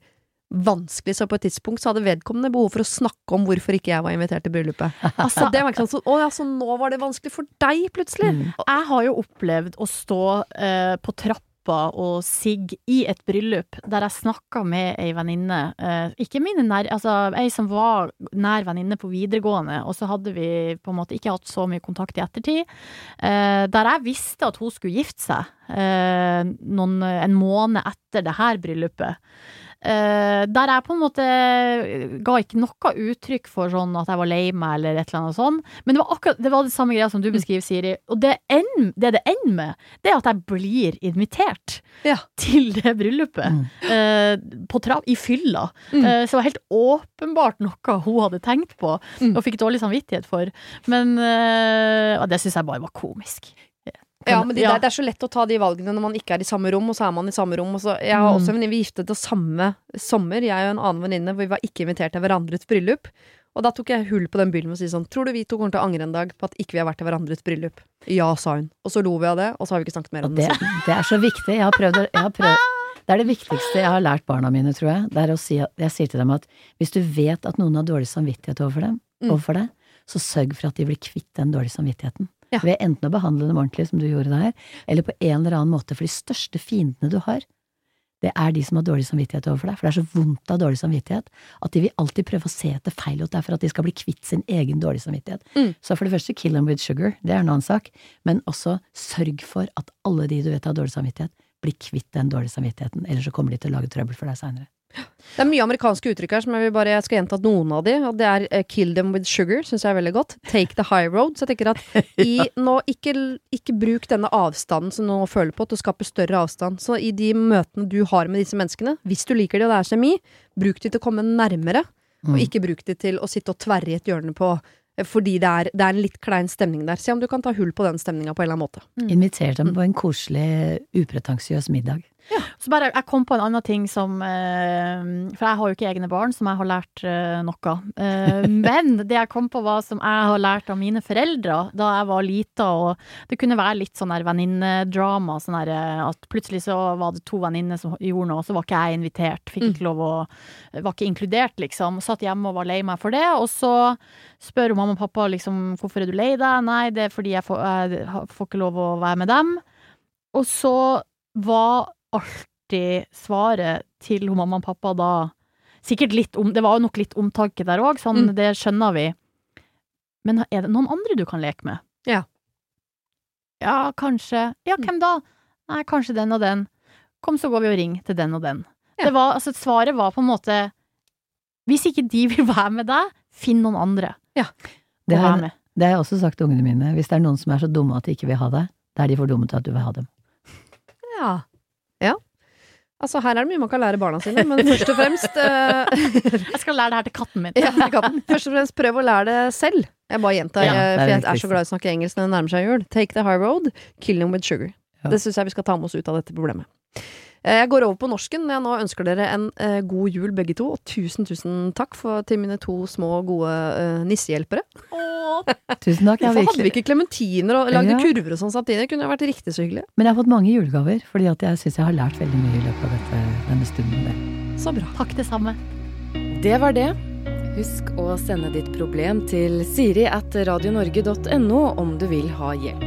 vanskelig, så på et tidspunkt så hadde vedkommende behov for å snakke om hvorfor ikke jeg var invitert til bryllupet. Altså, det var ikke sånn, så, å ja, så nå var det vanskelig for deg, plutselig. Mm. Jeg har jo opplevd å stå eh, på trappa og sigge i et bryllup der jeg snakka med ei venninne, eh, ikke mine nær, altså ei som var nær venninne på videregående, og så hadde vi på en måte ikke hatt så mye kontakt i ettertid, eh, der jeg visste at hun skulle gifte seg eh, noen, en måned etter det her bryllupet. Eh, der jeg på en måte ga ikke noe uttrykk for sånn at jeg var lei meg eller et eller annet sånt. Men det var akkurat det, var det samme greia som du beskriver, Siri. Og det, end, det det ender med, det er at jeg blir invitert Ja. til det bryllupet. Mm. eh, på trapp, I fylla. Mm. Eh, så det var helt åpenbart noe hun hadde tenkt på, Mm. og fikk dårlig samvittighet for. Men eh, det syns jeg bare var komisk. Ja, men de Ja. Det er så lett å ta de valgene når man ikke er i samme rom, og så er man i samme rom. Og så, jeg har Mm. også en venninne vi giftet oss samme sommer, jeg og en annen venninne, hvor vi var ikke invitert til hverandres bryllup. Og da tok jeg hull på den byllen og si sånn Tror du vi to kommer til å angre en dag på at ikke vi har vært til hverandres bryllup? Ja, sa hun. Og så lo vi av det, og så har vi ikke snakket mer om det, det. det er så viktig. Jeg har prøvd, å- jeg har prøvd Det er det viktigste jeg har lært barna mine, tror jeg. Det er å si jeg sier til dem at hvis du vet at noen har dårlig samvittighet overfor dem, Mm. overfor deg, så sørg for at de blir kvitt den dårlige samvittigheten. Ja. Ved enten å behandle dem ordentlig, som du gjorde der, eller på en eller annen måte. For de største fiendene du har, det er de som har dårlig samvittighet overfor deg. For det er så vondt av dårlig samvittighet at de vil alltid prøve å se etter feil hos deg for at de skal bli kvitt sin egen dårlige samvittighet. Mm. Så for det første, kill them with sugar, det er en annen sak. Men også sørg for at alle de du vet har dårlig samvittighet, blir kvitt den dårlige samvittigheten. Ellers så kommer de til å lage trøbbel for deg seinere. Det er mye amerikanske uttrykk her som jeg vil bare Jeg skal gjenta noen av de. Og det er uh, 'kill them with sugar', syns jeg er veldig godt. 'Take the high road'. Så jeg tenker at i, nå, ikke, ikke bruk denne avstanden som du nå føler på, til å skape større avstand. Så i de møtene du har med disse menneskene, hvis du liker det og det er kjemi, bruk de til å komme nærmere. Og Mm. ikke bruk de til å sitte og tverre i et hjørne på eh, fordi det er, det er en litt klein stemning der. Se om du kan ta hull på den stemninga på en eller annen måte. Inviter dem på en koselig, upretensiøs middag. Så bare, jeg kom på en annen ting som eh, For jeg har jo ikke egne barn, som jeg har lært eh, noe. Eh, men det jeg kom på, var som jeg har lært av mine foreldre da jeg var lita, og det kunne være litt sånn der venninnedrama. Sånn der, at plutselig så var det to venninner som gjorde noe, og så var ikke jeg invitert. Fikk ikke lov å Var ikke inkludert, liksom. Satt hjemme og var lei meg for det. Og så spør mamma og pappa liksom hvorfor er du lei deg. Nei, det er fordi jeg får, jeg får ikke lov å være med dem. Og så var alltid svaret til hun mamma og pappa da Sikkert litt om Det var jo nok litt omtanke der òg, sånn, Mm. det skjønner vi. Men er det noen andre du kan leke med? Ja. Ja, kanskje. Ja, Mm. hvem da? Nei, kanskje den og den. Kom, så går vi og ringer til den og den. Ja. Det var, altså, svaret var på en måte Hvis ikke de vil være med deg, finn noen andre Det har, være det har jeg også sagt til ungene mine. Hvis det er noen som er så dumme at de ikke vil ha deg, da er de for dumme til at du vil ha dem. Ja. Ja. Altså, her er det mye man kan lære barna sine, men først og fremst uh, Jeg skal lære det her til katten min. ja, katten. Først og fremst prøv å lære det selv. Jeg bare gjentar, Ja, eh, er for jeg er så glad i å snakke engelsk når det nærmer seg jul. Take the high road, kill them with sugar. Ja. Det syns jeg vi skal ta med oss ut av dette problemet. Eh, Jeg går over på norsken når jeg nå ønsker dere en eh, god jul begge to. Og tusen, tusen takk for, til mine to små, gode eh, nissehjelpere. Tusen takk. Hvorfor hadde vi ikke klementiner og lagde Ja. kurver og sånn samtidig? Det kunne jo vært riktig så hyggelig. Men jeg har fått mange julegaver, fordi at jeg syns jeg har lært veldig mye i løpet av dette, denne stunden. Der. Så bra. Takk, det samme. Det var det. Husk å sende ditt problem til siri at radionorge.no om du vil ha hjelp.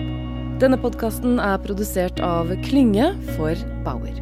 Denne podkasten er produsert av Klynge for Bauer.